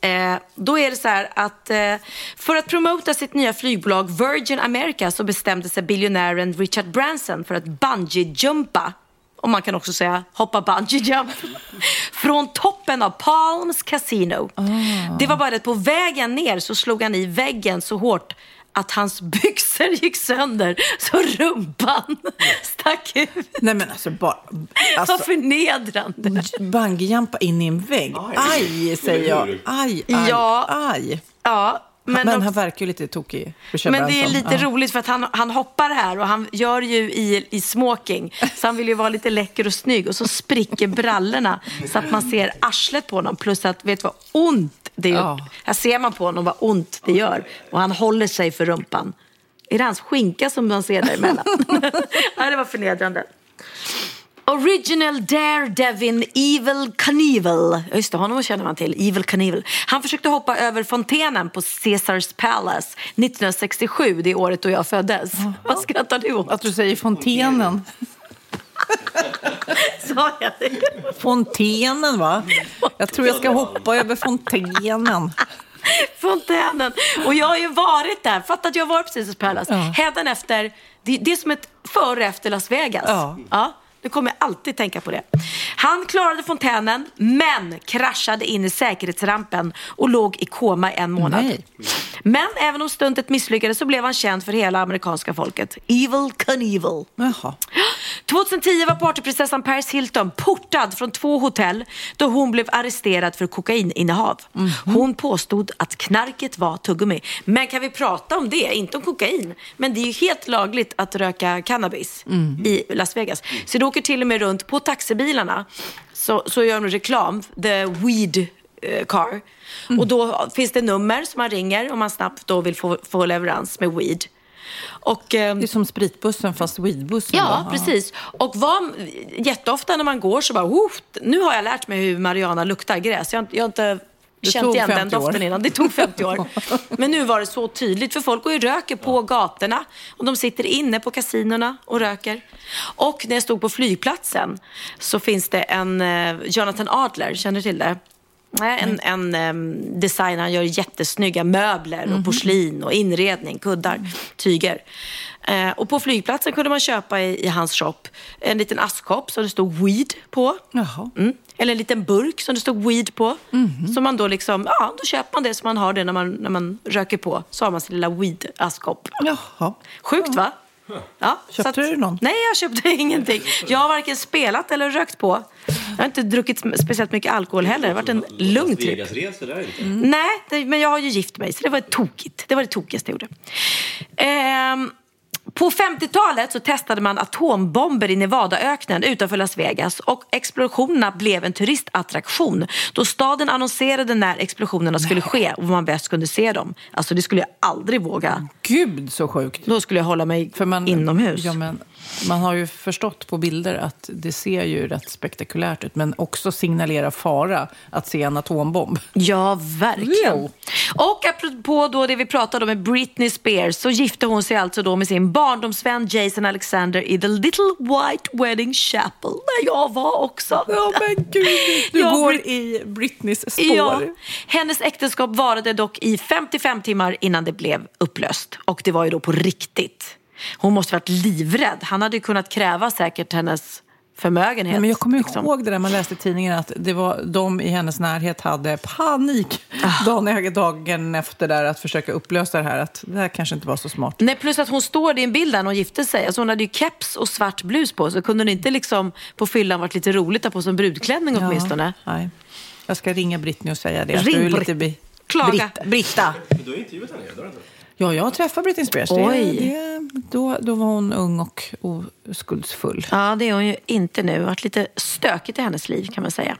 Eh, då är det så här att eh, för att promota sitt nya flygbolag Virgin America så bestämde sig biljonären Richard Branson för att bungee-jumpa och man kan också säga hoppa bungee jump från toppen av Palms Casino. Det var bara det att på vägen ner så slog han i väggen så hårt att hans byxor gick sönder så rumpan stack ut. Nej men alltså bara... Vad Alltså, förnedrande. bungyjumpa in i en vägg. Aj, säger jag. Aj, aj, Ja. aj. Ja, Men, Men de- han verkar ju lite tokig, Men det är lite Ja. roligt för att han, han hoppar här och han gör ju i, i smoking. Så han vill ju vara lite läcker och snygg och så spricker brallorna så att man ser arslet på honom. Plus att, vet du vad ont det gör? Ja. Här ser man på honom vad ont det gör. Och han håller sig för rumpan. Är det hans skinka som man ser däremellan? ja, det var förnedrande. Original Daredevil Evil Knievel. Just det, honom känner man till. Evil Knievel. Han försökte hoppa över fontänen på Caesars Palace 1967, det året då jag föddes. Vad skrattar du åt? Att du säger fontenen. Sa jag det? Fontenen, va? Jag tror jag ska hoppa över fontenen. Fontänen. Och jag har ju varit där. Fatta att jag varit på Caesars Palace. Hädanefter, det, det är som ett före och efter Las Vegas. Ja. Ja, nu kommer jag alltid tänka på det. Han klarade fontänen, men kraschade in i säkerhetsrampen och låg i koma i en månad. Nej. Men även om stuntet misslyckades så blev han känd för hela amerikanska folket. Evil Knievel. Jaha. 2010 var partyprinsessan Paris Hilton portad från två hotell då hon blev arresterad för kokaininnehav. Hon påstod att knarket var tuggummi. Men kan vi prata om det? Inte om kokain. Men det är ju helt lagligt att röka cannabis i Las Vegas. Så det åker till och med runt på taxibilarna. Så, så gör de reklam, the weed eh, car. Och då finns det nummer som man ringer om man snabbt då vill få, få leverans med weed. Och, ehm, Det är som spritbussen fast weedbussen. Ja, då. precis. Och var, jätteofta när man går så bara, nu har jag lärt mig hur marijuana luktar gräs. Jag, jag har inte Det känt igen den 50 år. doften innan. Det tog 50 år. Men nu var det så tydligt, för folk går ju och röker på gatorna. Och de sitter inne på kasinorna och röker. Och när jag stod på flygplatsen så finns det en eh, Jonathan Adler, känner du till det? En, en em, designer, han gör jättesnygga möbler och porslin och inredning, kuddar, tyger. Eh, och på flygplatsen kunde man köpa i, i hans shop en liten askkopp som det stod weed på. Mm. Eller en liten burk som det stod weed på. Så man då liksom, ja, då köper man det som man har det när man, när man röker på. Så har man sin lilla weed-askkopp. Jaha. Sjukt va? Ja, Köpte så att- du någon? Nej, jag köpte ingenting. Jag har varken spelat eller rökt på. Jag har inte druckit speciellt mycket alkohol heller. Det har varit en lugn trip. Inte. Nej, det, men jag har ju gift mig, så det var tokigt. Det var det tokigaste jag gjorde. Ehm, på 50-talet så testade man atombomber i Nevadaöknen utanför Las Vegas och explosionerna blev en turistattraktion då staden annonserade när explosionerna skulle ske och man bäst kunde se dem. Alltså det skulle jag aldrig våga. Gud så sjukt. Då skulle jag hålla mig man, inomhus. Ja, men man har ju förstått på bilder att det ser ju rätt spektakulärt ut, men också signalerar fara att se en atombomb. Ja, verkligen. Jo. Och apropå då det vi pratade om med Britney Spears så gifte hon sig alltså då med sin barndomsvän Jason Alexander i The Little White Wedding Chapel där jag var också. Ja, men gud. Du Ja, går Brit- i Britneys spår. Ja, hennes äktenskap varade dock i 55 timmar innan det blev upplöst. Och det var ju då på riktigt. Hon måste varit livrädd. Han hade ju kunnat kräva säkert hennes förmögenhet. Nej, men jag kommer liksom. ihåg det där man läste i tidningen att det var de i hennes närhet hade panik Ah. dagen, dagen efter där att försöka upplösa det här. Att det här kanske inte var så smart. Nej, plus att hon står i en bild där när hon gifte sig. Alltså hon hade ju keps och svart blus på. Så kunde hon inte liksom på fyllan varit lite roligt att ha på sig en brudklänning åtminstone. nej. Jag ska ringa Britney och säga det. Ring du är Brit- lite bi- Klaga. Britt- Britta. Du har intervjuat henne, har du inte? Ja, jag träffade Britney Spears. Det, Oj. det, då, då var hon ung och oskuldsfull. Ja, det är hon ju inte nu. Det har varit lite stökigt i hennes liv kan man säga.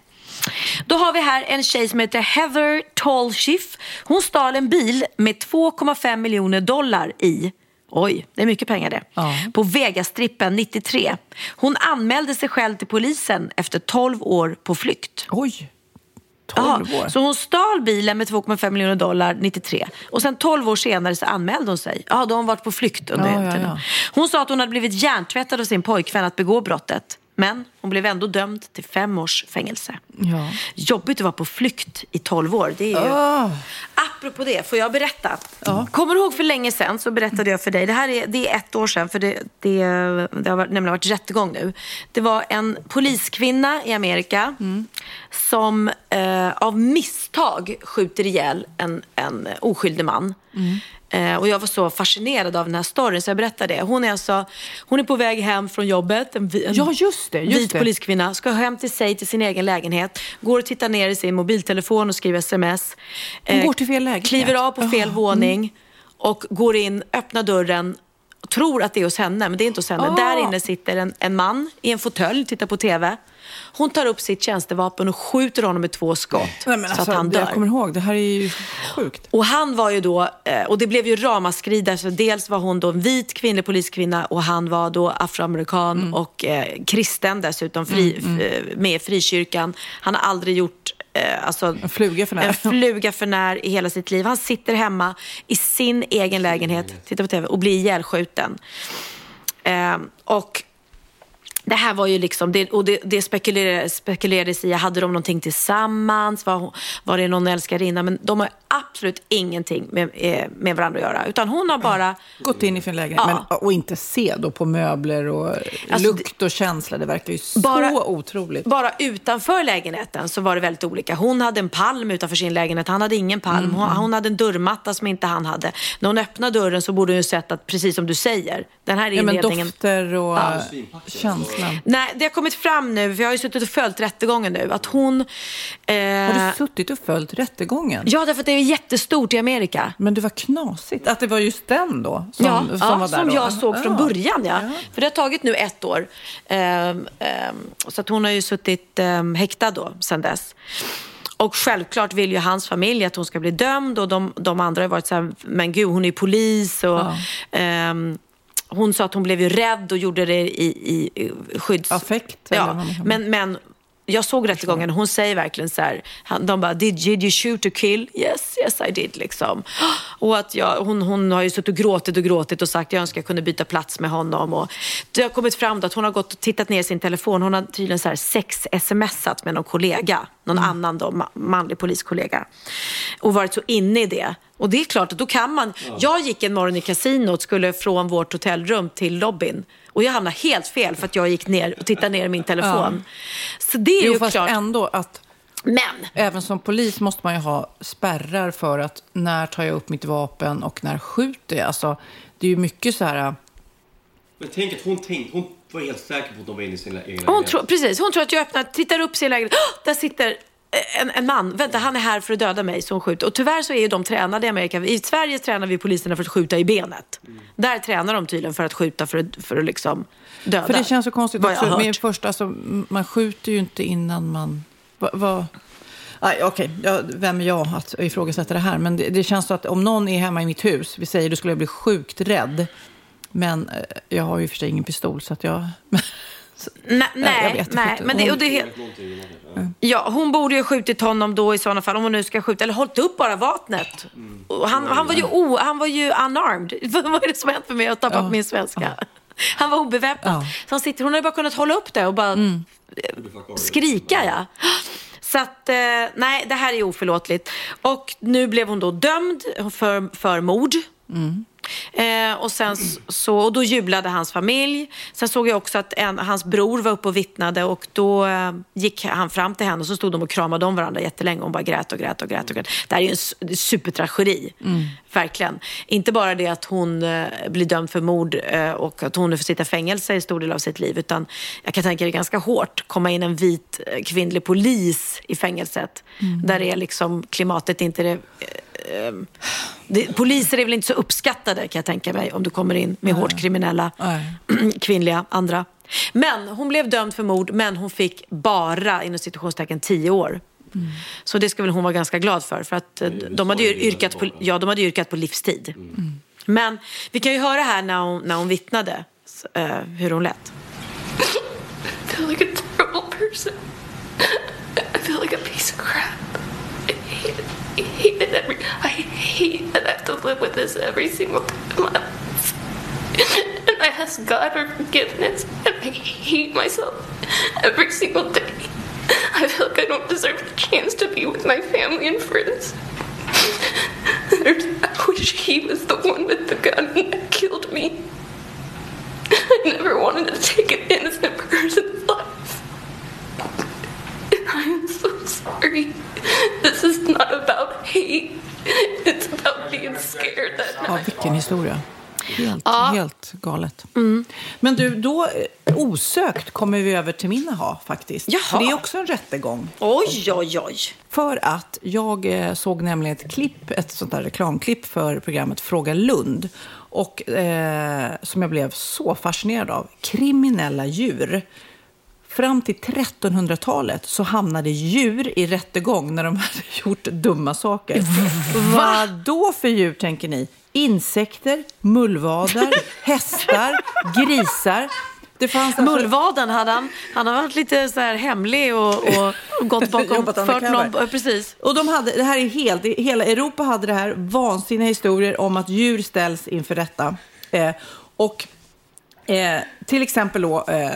Då har vi här en tjej som heter Heather Tallschiff. Hon stal en bil med 2,5 miljoner dollar i. Oj, det är mycket pengar det. Ja. På Vegastrippen 93. Hon anmälde sig själv till polisen efter 12 år på flykt. Oj, 12 år. Så hon stal bilen med 2,5 miljoner dollar 93 och sen 12 år senare så anmälde hon sig. Ja, då har hon varit på flykt under Ja, ja, ja. Hon sa att hon hade blivit hjärntvättad av sin pojkvän att begå brottet. Men hon blev ändå dömd till fem års fängelse. Ja. Jobbigt att vara på flykt i 12 år. Det är ju... Ah. Apropå det, får jag berätta? Kommer du ihåg för länge sedan så berättade jag för dig, det här är, det är ett år sedan för det, det, det har nämligen varit rättegång nu. Det var en poliskvinna i Amerika som eh, av misstag skjuter ihjäl en, en oskyldig man. Eh, och jag var så fascinerad av den här storyn så jag berättade det. Hon är alltså, hon är på väg hem från jobbet. En, en Ja, just det, just vit det. poliskvinna. Ska hem till sig, till sin egen lägenhet. Går och tittar ner i sin mobiltelefon och skriver sms. Hon går till fel lägenhet. Kliver av på fel mm. våning och går in, öppnar dörren tror att det är hos henne, men det är inte hos henne. Ah. Där inne sitter en, en man i en fåtölj, tittar på TV. Hon tar upp sitt tjänstevapen och skjuter honom med två skott Nej, så alltså, att han dör. Jag kommer ihåg, det här är ju sjukt. Och han var ju då, eh, och det blev ju ramaskri därför dels var hon då en vit kvinnlig poliskvinna och han var då afroamerikan Mm. och eh, kristen dessutom, fri, eh, med i frikyrkan. Han har aldrig gjort eh, alltså, En fluga för när. en fluga för när i hela sitt liv. Han sitter hemma i sin egen lägenhet, tittar på TV och blir ihjälskjuten. Eh, och det här var ju liksom, det, och det, det spekulerades, spekulerades i, hade de någonting tillsammans? Var, var det någon älskarinna? Men de har absolut ingenting med, eh, med varandra att göra. Utan hon har bara... Gått in i sin lägenhet, Ja. men, och inte se då på möbler och Alltså, lukt och känsla. Det verkar ju så Bara- otroligt. Bara utanför lägenheten så var det väldigt olika. Hon hade en palm utanför sin lägenhet, han hade ingen palm. Mm. Hon, hon hade en dörrmatta som inte han hade. När hon öppnade dörren så borde hon ju sett att, precis som du säger, den här Ja, men inredningen... dofter och Ja. känslan. Nej, det har kommit fram nu, för jag har ju suttit och följt rättegången nu, att hon... Eh, Har du suttit och följt rättegången? Ja, därför att det är jättestort i Amerika. Men det var knasigt att det var just den då som, ja, som ja, var där som då. jag såg från Ja. början. Ja. För det har tagit nu ett år. Ehm, ehm, så att hon har ju suttit um, häktad då, sedan dess. Och självklart vill ju hans familj att hon ska bli dömd och de, de andra har varit så här, men gud hon är ju polis och ehm, hon sa att hon blev ju rädd och gjorde det i, i, skydds... Affekt, Ja, men, men jag såg rättegången hon säger verkligen så här, han, de bara, did, did you shoot to kill? Yes, yes I did liksom. Och att jag, hon, hon har ju suttit och gråtit och gråtit och sagt jag önskar jag kunde byta plats med honom. Och det har kommit fram då att hon har gått och tittat ner i sin telefon. Hon har tydligen så här sex-smsat med någon kollega, någon annan då, ma- manlig poliskollega. Och varit så inne i det. Och det är klart att då kan man. Jag gick en morgon i kasinot, skulle från vårt hotellrum till lobbyn. Och jag hamnade helt fel för att jag gick ner och tittade ner i min telefon. Så det är Jo, ju fast klart. ändå att Men även som polis måste man ju ha spärrar för att när tar jag upp mitt vapen och när skjuter jag? Alltså, det är ju mycket så här... Men tänk att hon tänkte, hon var helt säker på att de var inne i sin egen hon tror, precis, hon tror att jag öppnar, tittar upp sin lägenhet. Oh, där sitter en, en man. Vänta, han är här för att döda mig. Så hon skjuter. Och tyvärr så är ju de tränade i Amerika. I Sverige tränar vi poliserna för att skjuta i benet. Där tränar de tydligen för att skjuta för att, för att liksom döda. För det känns så konstigt också. hört. första, alltså, man skjuter ju inte innan man... Va, va, Nej, okej, ja, vem är jag att ifrågasätta det här? Men det, det känns så att om någon är hemma i mitt hus, vi säger, då skulle bli sjukt rädd. Men eh, jag har ju för sig ingen pistol, så att jag... Nej, nej, nej men det, och det är. Ja, hon borde ju ha skjutit honom då i sådana fall, om hon nu ska skjuta. Eller hållit upp bara vapnet. Han, han, var ju o, han var ju unarmed. Vad är det som hänt för mig? Jag har tappat Ja. min svenska. Han var obeväpnad. Ja. Mm. Så han sitter, hon hade bara kunnat hålla upp det och bara skrika. Ja. Så att, eh, nej, det här är oförlåtligt. Och nu blev hon då dömd för, för mord. Eh, och, sen så, och då jublade hans familj. Sen såg jag också att en, hans bror var uppe och vittnade och då eh, gick han fram till henne och så stod de och kramade om varandra jättelänge. Hon bara grät och grät och grät. Och grät. Det här är ju en supertragedi. Verkligen. Inte bara det att hon eh, blir dömd för mord eh, och att hon nu får sitta i fängelse i stor del av sitt liv. Utan jag kan tänka det är ganska hårt. Komma in en vit eh, kvinnlig polis i fängelset. Där det är liksom, klimatet inte är det, eh, det, poliser är väl inte så uppskattade kan jag tänka mig om du kommer in med hårt kriminella kvinnliga andra. Men hon blev dömd för mord men hon fick bara inom situationstecken tio år. Så det ska väl hon vara ganska glad för. För att eh, de hade ju yrkat på, ja, de hade yrkat på livstid. Men vi kan ju höra här när hon, när hon vittnade eh, hur hon lät. I feel like a terrible person. I feel like a piece of crap. I hate it. I hate it every. I hate that I have to live with this every single life. And I ask God for forgiveness, and I hate myself every single day. I feel like I don't deserve the chance to be with my family and friends. I wish he was the one with the gun that killed me. I never wanted to take an innocent that Ja, vilken historia. Helt, Ja. helt galet. Men du, då eh, osökt kommer vi över till min aha faktiskt. Jaha. Det är också en rättegång. Oj, oj, oj. För att jag eh, såg nämligen ett klipp, ett sånt där reklamklipp för programmet Fråga Lund. Och eh, som jag blev så fascinerad av. Kriminella djur. Fram till 1300-talet så hamnade djur i rättegång när de hade gjort dumma saker. Vad då för djur tänker ni? Insekter, mullvadar, hästar, grisar. Det fanns alltså- Mullvaden hade han. Han har varit lite så här hemlig och, och, gått bakom. Fört någon, precis. Och de hade, det här är helt, hela Europa hade det här vansinniga historier om att djur ställs inför rätta. Eh, och eh, till exempel då eh,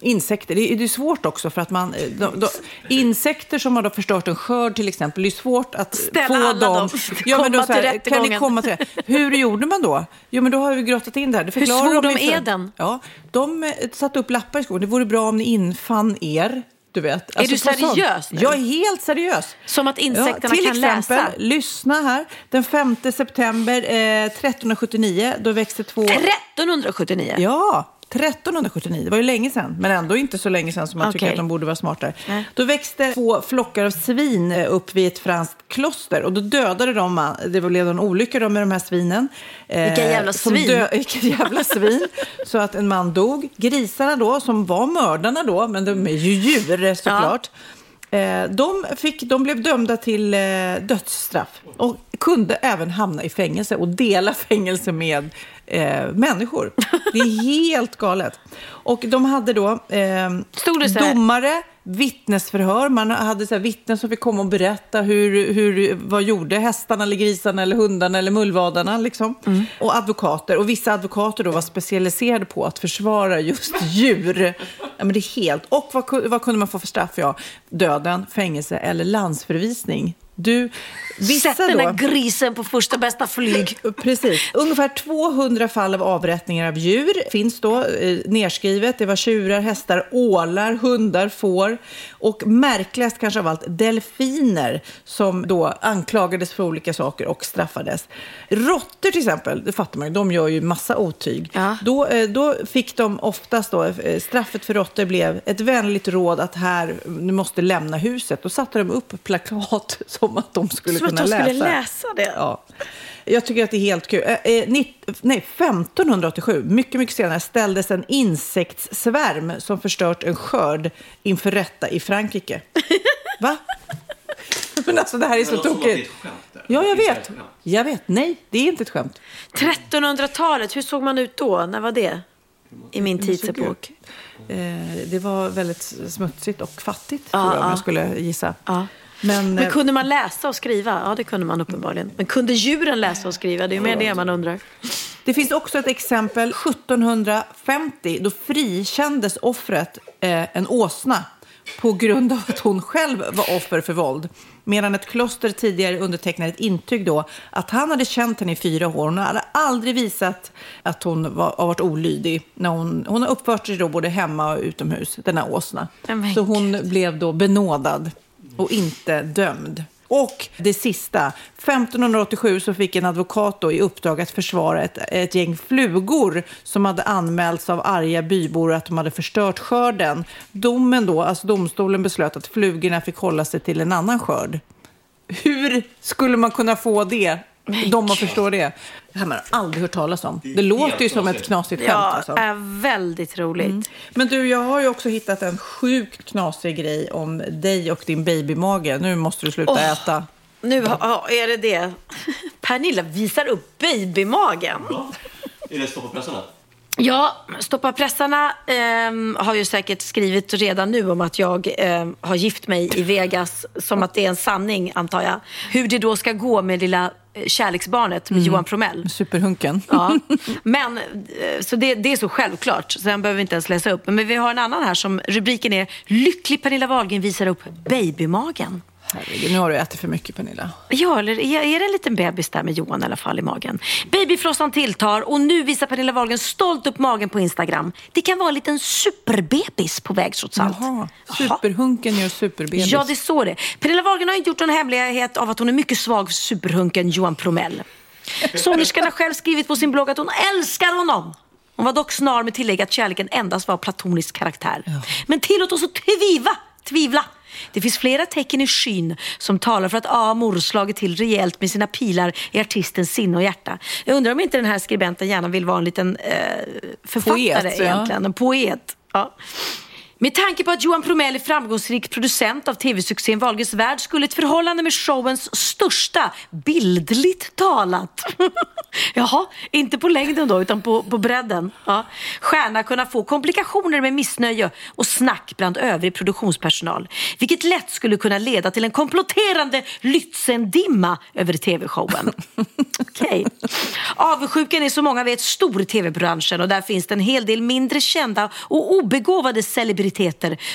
insekter. Det, är- det är svårt också för att man... eh, De, de, insekter som har då förstört en skörd till exempel. Det är svårt att Ställa få alla dem... dem. Ja, men då, så här, kan ni komma till det? Hur gjorde man då? Jo, men då har vi grottat in det här. Det Hur svor de inför- eden? Ja, de eh, satte upp lappar i skogen. Det vore bra om ni infann er. Du vet. Alltså, du på sånt. seriös nu? Jag är helt seriös. Som att insekterna till kan exempel, läsa. lyssna här. Den 5 september eh, 1379, då växte två... 1379? Ja, 1379. Det var ju länge sedan, men ändå inte så länge sedan som man tycker Okej. att de borde vara smartare. Nej. Då växte två flockar av svin eh, upp vid ett franskt kloster och då dödade de, man- det blev en olycka då med de här svinen. Eh, Vilka jävla svin. Dö, vilka jävla svin. Så att en man dog. Grisarna då, som var mördarna då, men de är ju djur såklart. Eh, De, fick, de blev dömda till eh, dödsstraff och kunde även hamna i fängelse och dela fängelse med eh, människor. Det är helt galet. Och de hade då eh, domare, vittnesförhör. Man hade så här vittnen som fick komma och berätta hur, hur, vad gjorde hästarna, eller grisarna, eller hundarna eller mullvadarna. Liksom. Och advokater. Och vissa advokater då var specialiserade på att försvara just djur. Ja, men det är helt. Och vad, vad kunde man få för straff? Ja, döden, fängelse eller landsförvisning. Du, vissa Sätt den där grisen på första bästa flyg. Precis. Ungefär 200 fall av avrättningar av djur finns då eh, nerskrivet. Det var tjurar, hästar, ålar, hundar, får och märkligast kanske av allt delfiner som då anklagades för olika saker och straffades. Råttor till exempel, det fattar man ju, de gör ju massa otyg. Då, eh, då fick de oftast då, eh, straffet för råttor blev ett vänligt råd att här, du måste lämna huset. Då satte de upp plakat som att de skulle Som att kunna de skulle läsa. läsa det. Ja. Jag tycker att det är helt kul. Eh, eh, nej, 1587, mycket, mycket senare, ställdes en insektssvärm som förstört en skörd inför rätta i Frankrike. Va? Men alltså det här är så tokigt. Ja, jag vet. Jag vet. Nej, det är inte ett skämt. 1300-talet, hur såg man ut då? När var det? I min tidsepok. Eh, det var väldigt smutsigt och fattigt, tror jag, om ja. jag skulle gissa. Men, Men eh, kunde man läsa och skriva? Ja, det kunde man uppenbarligen. Men kunde djuren läsa och skriva? Det är mer det man undrar. Det finns också ett exempel 1750 då frikändes offret eh, en åsna på grund av att hon själv var offer för våld. Medan ett kloster tidigare undertecknade ett intyg då att han hade känt henne i fyra år. Hon hade aldrig visat att hon var, har varit olydig. När hon, hon har uppfört sig då både hemma och utomhus, den här åsna. Så hon blev då benådad och inte dömd. Och det sista, 1587 så fick en advokat då i uppdrag att försvara ett, ett gäng flugor som hade anmälts av arga bybor att de hade förstört skörden. Domen då, alltså domstolen beslöt att flugorna fick hålla sig till en annan skörd. Hur skulle man kunna få det? De att förstå det. Det här har man aldrig hört talas om. Det, låter ju som ett knasigt skämt. Ja, Alltså. är väldigt roligt. Men du, jag har ju också hittat en sjukt knasig grej om dig och din babymage. Nu måste du sluta Åh. äta. Nu ja, är det det. Pernilla visar upp babymagen. Är det stoppa pressarna? Ja, Stoppa pressarna ehm, har ju säkert skrivit redan nu om att jag ehm, har gift mig i Vegas. Som att det är en sanning, antar jag. Hur det då ska gå med lilla eh, kärleksbarnet med Mm. Johan Promell. Superhunken. Ja. Men, eh, så det, det är så självklart, så den behöver vi inte ens läsa upp. Men vi har en annan här som rubriken är Lycklig Pernilla Wahlgren visar upp babymagen. Herregud, nu har du ätit för mycket Pernilla. Ja, eller är, är det en liten bebis där med Johan i alla fall i magen? Babyfrossan tilltar och nu visar Pernilla Wahlgren stolt upp magen på Instagram. Det kan vara en liten superbebis på väg trots allt. Jaha, superhunken gör superbebis. Ja, det står det. Pernilla Wahlgren har inte gjort någon hemlighet av att hon är mycket svag för superhunken Johan Promell. Sångerskan har själv skrivit på sin blogg att hon älskar honom. Hon var dock snar med tillägg att kärleken endast var platonisk karaktär. Men tillåt oss att tviva, tvivla. Det finns flera tecken i skyn som talar för att Amor slagit till rejält med sina pilar i artistens sinne och hjärta. Jag undrar om inte den här skribenten gärna vill vara en liten eh, författare Poet, ja. egentligen. En poet. Ja. Med tanke på att Johan Promell är framgångsrik producent av tv-succén Wahlgrens värld skulle ett förhållande med showens största, bildligt talat, jaha, inte på längden då utan på, på bredden, ja. stjärna kunna få komplikationer med missnöje och snack bland övrig produktionspersonal. Vilket lätt skulle kunna leda till en komplotterande Lützendimma över tv-showen. Okej. Avundsjukan är som många vet stor i tv-branschen och där finns det en hel del mindre kända och obegåvade celebriteter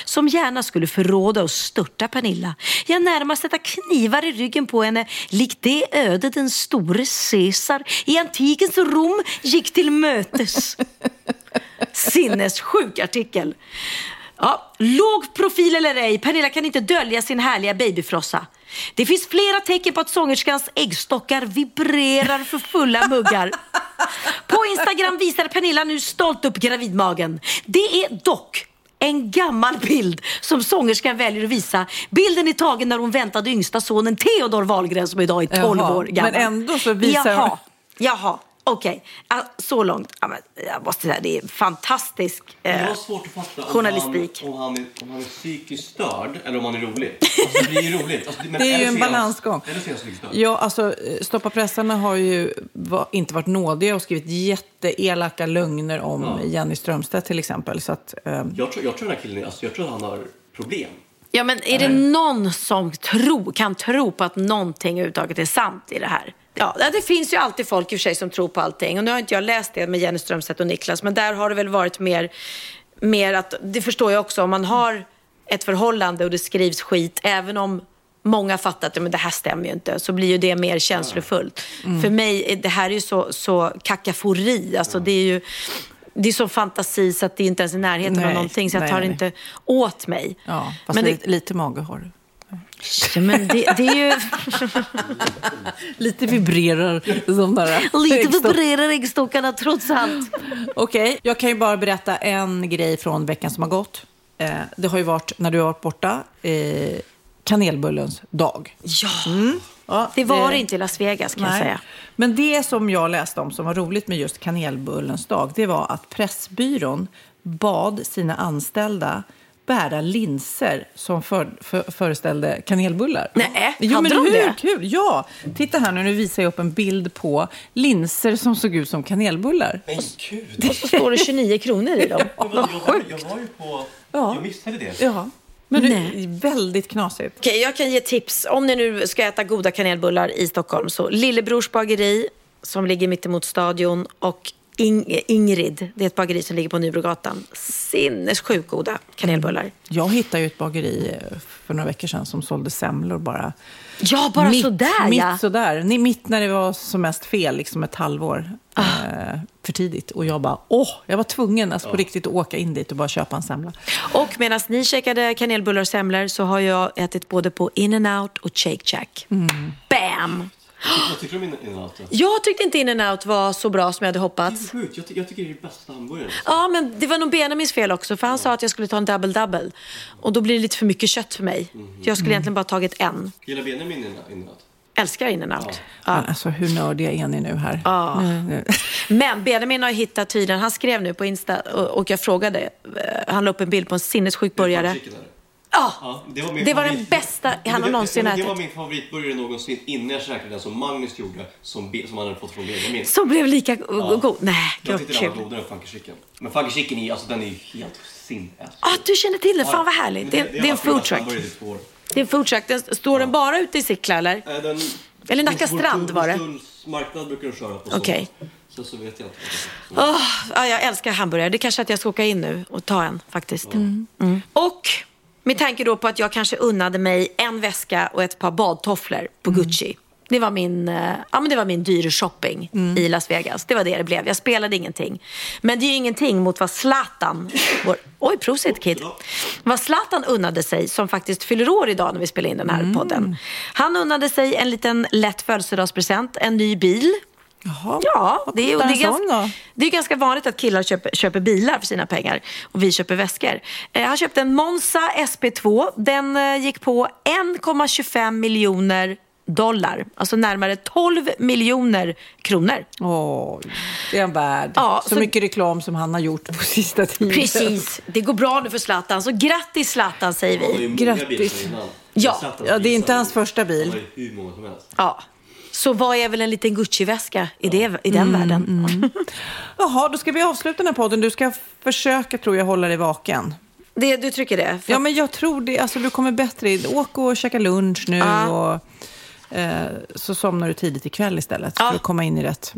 som gärna skulle förråda och störta Pernilla. Ja, närmast sätta knivar i ryggen på henne likt det öde den store Caesar i antikens Rom gick till mötes. Sinnessjuk artikel. Ja, låg profil eller ej, Pernilla kan inte dölja sin härliga babyfrossa. Det finns flera tecken på att sångerskans äggstockar vibrerar för fulla muggar. På Instagram visar Pernilla nu stolt upp gravidmagen. Det är dock en gammal bild som sångerskan väljer att visa. Bilden är tagen när hon väntade yngsta sonen Theodor Wahlgren som idag är 12 Jaha, år gammal. men ändå så visar Jaha, jaha. Okej, Ah, så långt. Jag måste säga, det är fantastisk eh, Jag har svårt att fatta om journalistik. han, om, han är, om han är psykiskt störd eller om han är rolig. Alltså, det är ju roligt. Alltså, men Det är ju en balansgång. Ja, alltså eh, Stoppa pressarna har ju va, inte varit nådiga och skrivit jätteelaka lögner om Ja. Jenny Strömstedt till exempel. Så att, eh, Jag tror, jag tror den här killen, alltså, jag tror att han har problem. Ja, men är det någon som tro, kan tro på att någonting överhuvudtaget är sant i det här? Ja, det finns ju alltid folk i och för sig som tror på allting. Och nu har inte jag läst det med Jenny Strömstedt och Niklas, men där har det väl varit mer, mer att, det förstår jag också, om man har ett förhållande och det skrivs skit, även om många fattar att men det här stämmer ju inte, så blir ju det mer känslofullt. Mm. För mig, är det här är ju så, så kakafori, alltså det är ju det är så fantasi så att det är inte ens i närheten av Nej, någonting, så jag nej, tar nej. inte åt mig. ja, fast Men det- lite, lite mage har du. Ja, men det, det är ju... Lite vibrerar som där Lite äggstock. vibrerar äggstockarna trots allt. Okej, jag kan ju bara berätta en grej från veckan som har gått. Eh, det har ju varit, när du har varit borta, eh, kanelbullens dag. Ja, Ja, det var det inte i Las Vegas kan jag Nej. säga. Men det som jag läste om som var roligt med just kanelbullens dag, det var att Pressbyrån bad sina anställda bära linser som för, för, föreställde kanelbullar. Nej, jo, hade men de hur det? kul? Ja, titta här nu, nu visar jag upp en bild på linser som såg ut som kanelbullar. Men gud! Och så står det 29 kronor i dem. Jag, var- jag, var- jag var ju på... Ja. Jag missade det. Ja, men det Nej. är väldigt knasigt. Okej, jag kan ge tips. Om ni nu ska äta goda kanelbullar i Stockholm så Lillebrors bageri som ligger mittemot stadion och Ing- Ingrid, det är ett bageri som ligger på Nybrogatan. Sinnessjukt goda kanelbullar. Jag hittade ju ett bageri eh, för några veckor sedan som sålde semlor bara. Ja, bara mitt, sådär mitt ja. sådär. Ni- Mitt när det var som mest fel, liksom ett halvår Ah. eh, för tidigt. Och jag bara, åh, jag var tvungen alltså, på riktigt att åka in dit och bara köpa en semla. Och medan ni käkade kanelbullar och semlor så har jag ätit både på In-N-Out och Shake Shack. Bam! Vad tycker du om in- innan allt? Det Jag tyckte inte In-N-Out var så bra som jag hade hoppats. är sjukt. Jag, ty- jag tycker det är det bästa hamburgaren. Ja, men det var nog Benjamins fel också, för han sa att jag skulle ta en double-double. Och då blir det lite för mycket kött för mig. Jag skulle egentligen bara tagit en. Gillar Benjamin allt? Älskar In-N-Out. Men alltså, hur nördiga är ni nu här? Ja. Men Benjamin har hittat tydligen, han skrev nu på Insta och, och jag frågade, eh, han la upp en bild på en sinnessjuk burgare. Är det. Ja, Ja, det var, min det var den bästa han har det- någonsin det, det ätit. var min favoritburgare någonsin innan jag käkade den som Magnus gjorde, som, som han hade fått från Benjamin. Som blev lika go- god. Nej, Jag tyckte den var godare än funky chicken. Men funky chicken är, alltså, den är ju helt sinnes. Ah, du känner till det, fan vad härligt. Det, är- det är en food truck. Det är en food truck. Den, står den bara ute i Sickla eller? Äh, den, Eller Nacka strand var det. Marknad brukar de köra på. Okej. Så, så vet jag inte. Åh, ja, jag älskar hamburgare. Det kanske att jag ska åka in nu och ta en faktiskt. Mm. Och Med tanke då på att jag kanske unnade mig en väska och ett par badtofflor på Gucci. Det var min, eh, ja, men det var min dyra shopping i Las Vegas. Det var det det blev. Jag spelade ingenting. Men det är ju ingenting mot vad Zlatan, vår, oj prosit kid, vad Zlatan unnade sig som faktiskt fyller år idag när vi spelar in den här podden. Han unnade sig en liten lätt födelsedagspresent, en ny bil. Jaha. Ja, det är, det, är ganska, det är ganska vanligt att killar köper, köper bilar för sina pengar och vi köper väskor. Eh, han köpte en Monza SP2. Den eh, gick på 1,25 miljoner dollar, alltså närmare 12 miljoner kronor. Åh, det är en värd. Ja, så, så- mycket reklam som han har gjort på sista tiden. Precis, det går bra nu för Zlatan. Så grattis Zlatan säger vi. Grattis. Ja. Ja, det är inte hans första bil. Hur många som helst. Ja. Så vad är väl en liten Gucci-väska i, det, i den världen? Jaha, då ska vi avsluta den här podden. Du ska försöka, tror jag, hålla dig vaken. Det, du tycker det? För Ja, men jag tror det. Alltså, du kommer bättre. Åk och käka lunch nu Ja. och eh, så somnar du tidigt ikväll istället för att komma in i rätt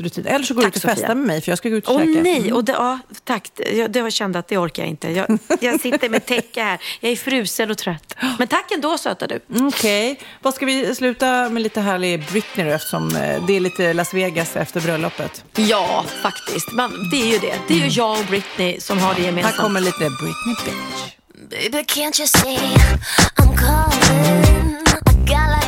rutin. Eller så går du ut och festar med mig för jag ska gå ut och Åh käka. nej, Mm. och det, ja, tack. Jag, det var kände att det orkar jag inte. Jag, jag sitter med täcke här. Jag är frusen och trött. Men tack ändå söta du. Okej, vad ska vi sluta med lite härlig Britney då eftersom eh, det är lite Las Vegas efter bröllopet. Ja, faktiskt. Man, det är ju det. Det är ju jag och Britney som har det Här gemensamt. kommer lite Britney bitch. Baby, can't you see I'm calling? A guy like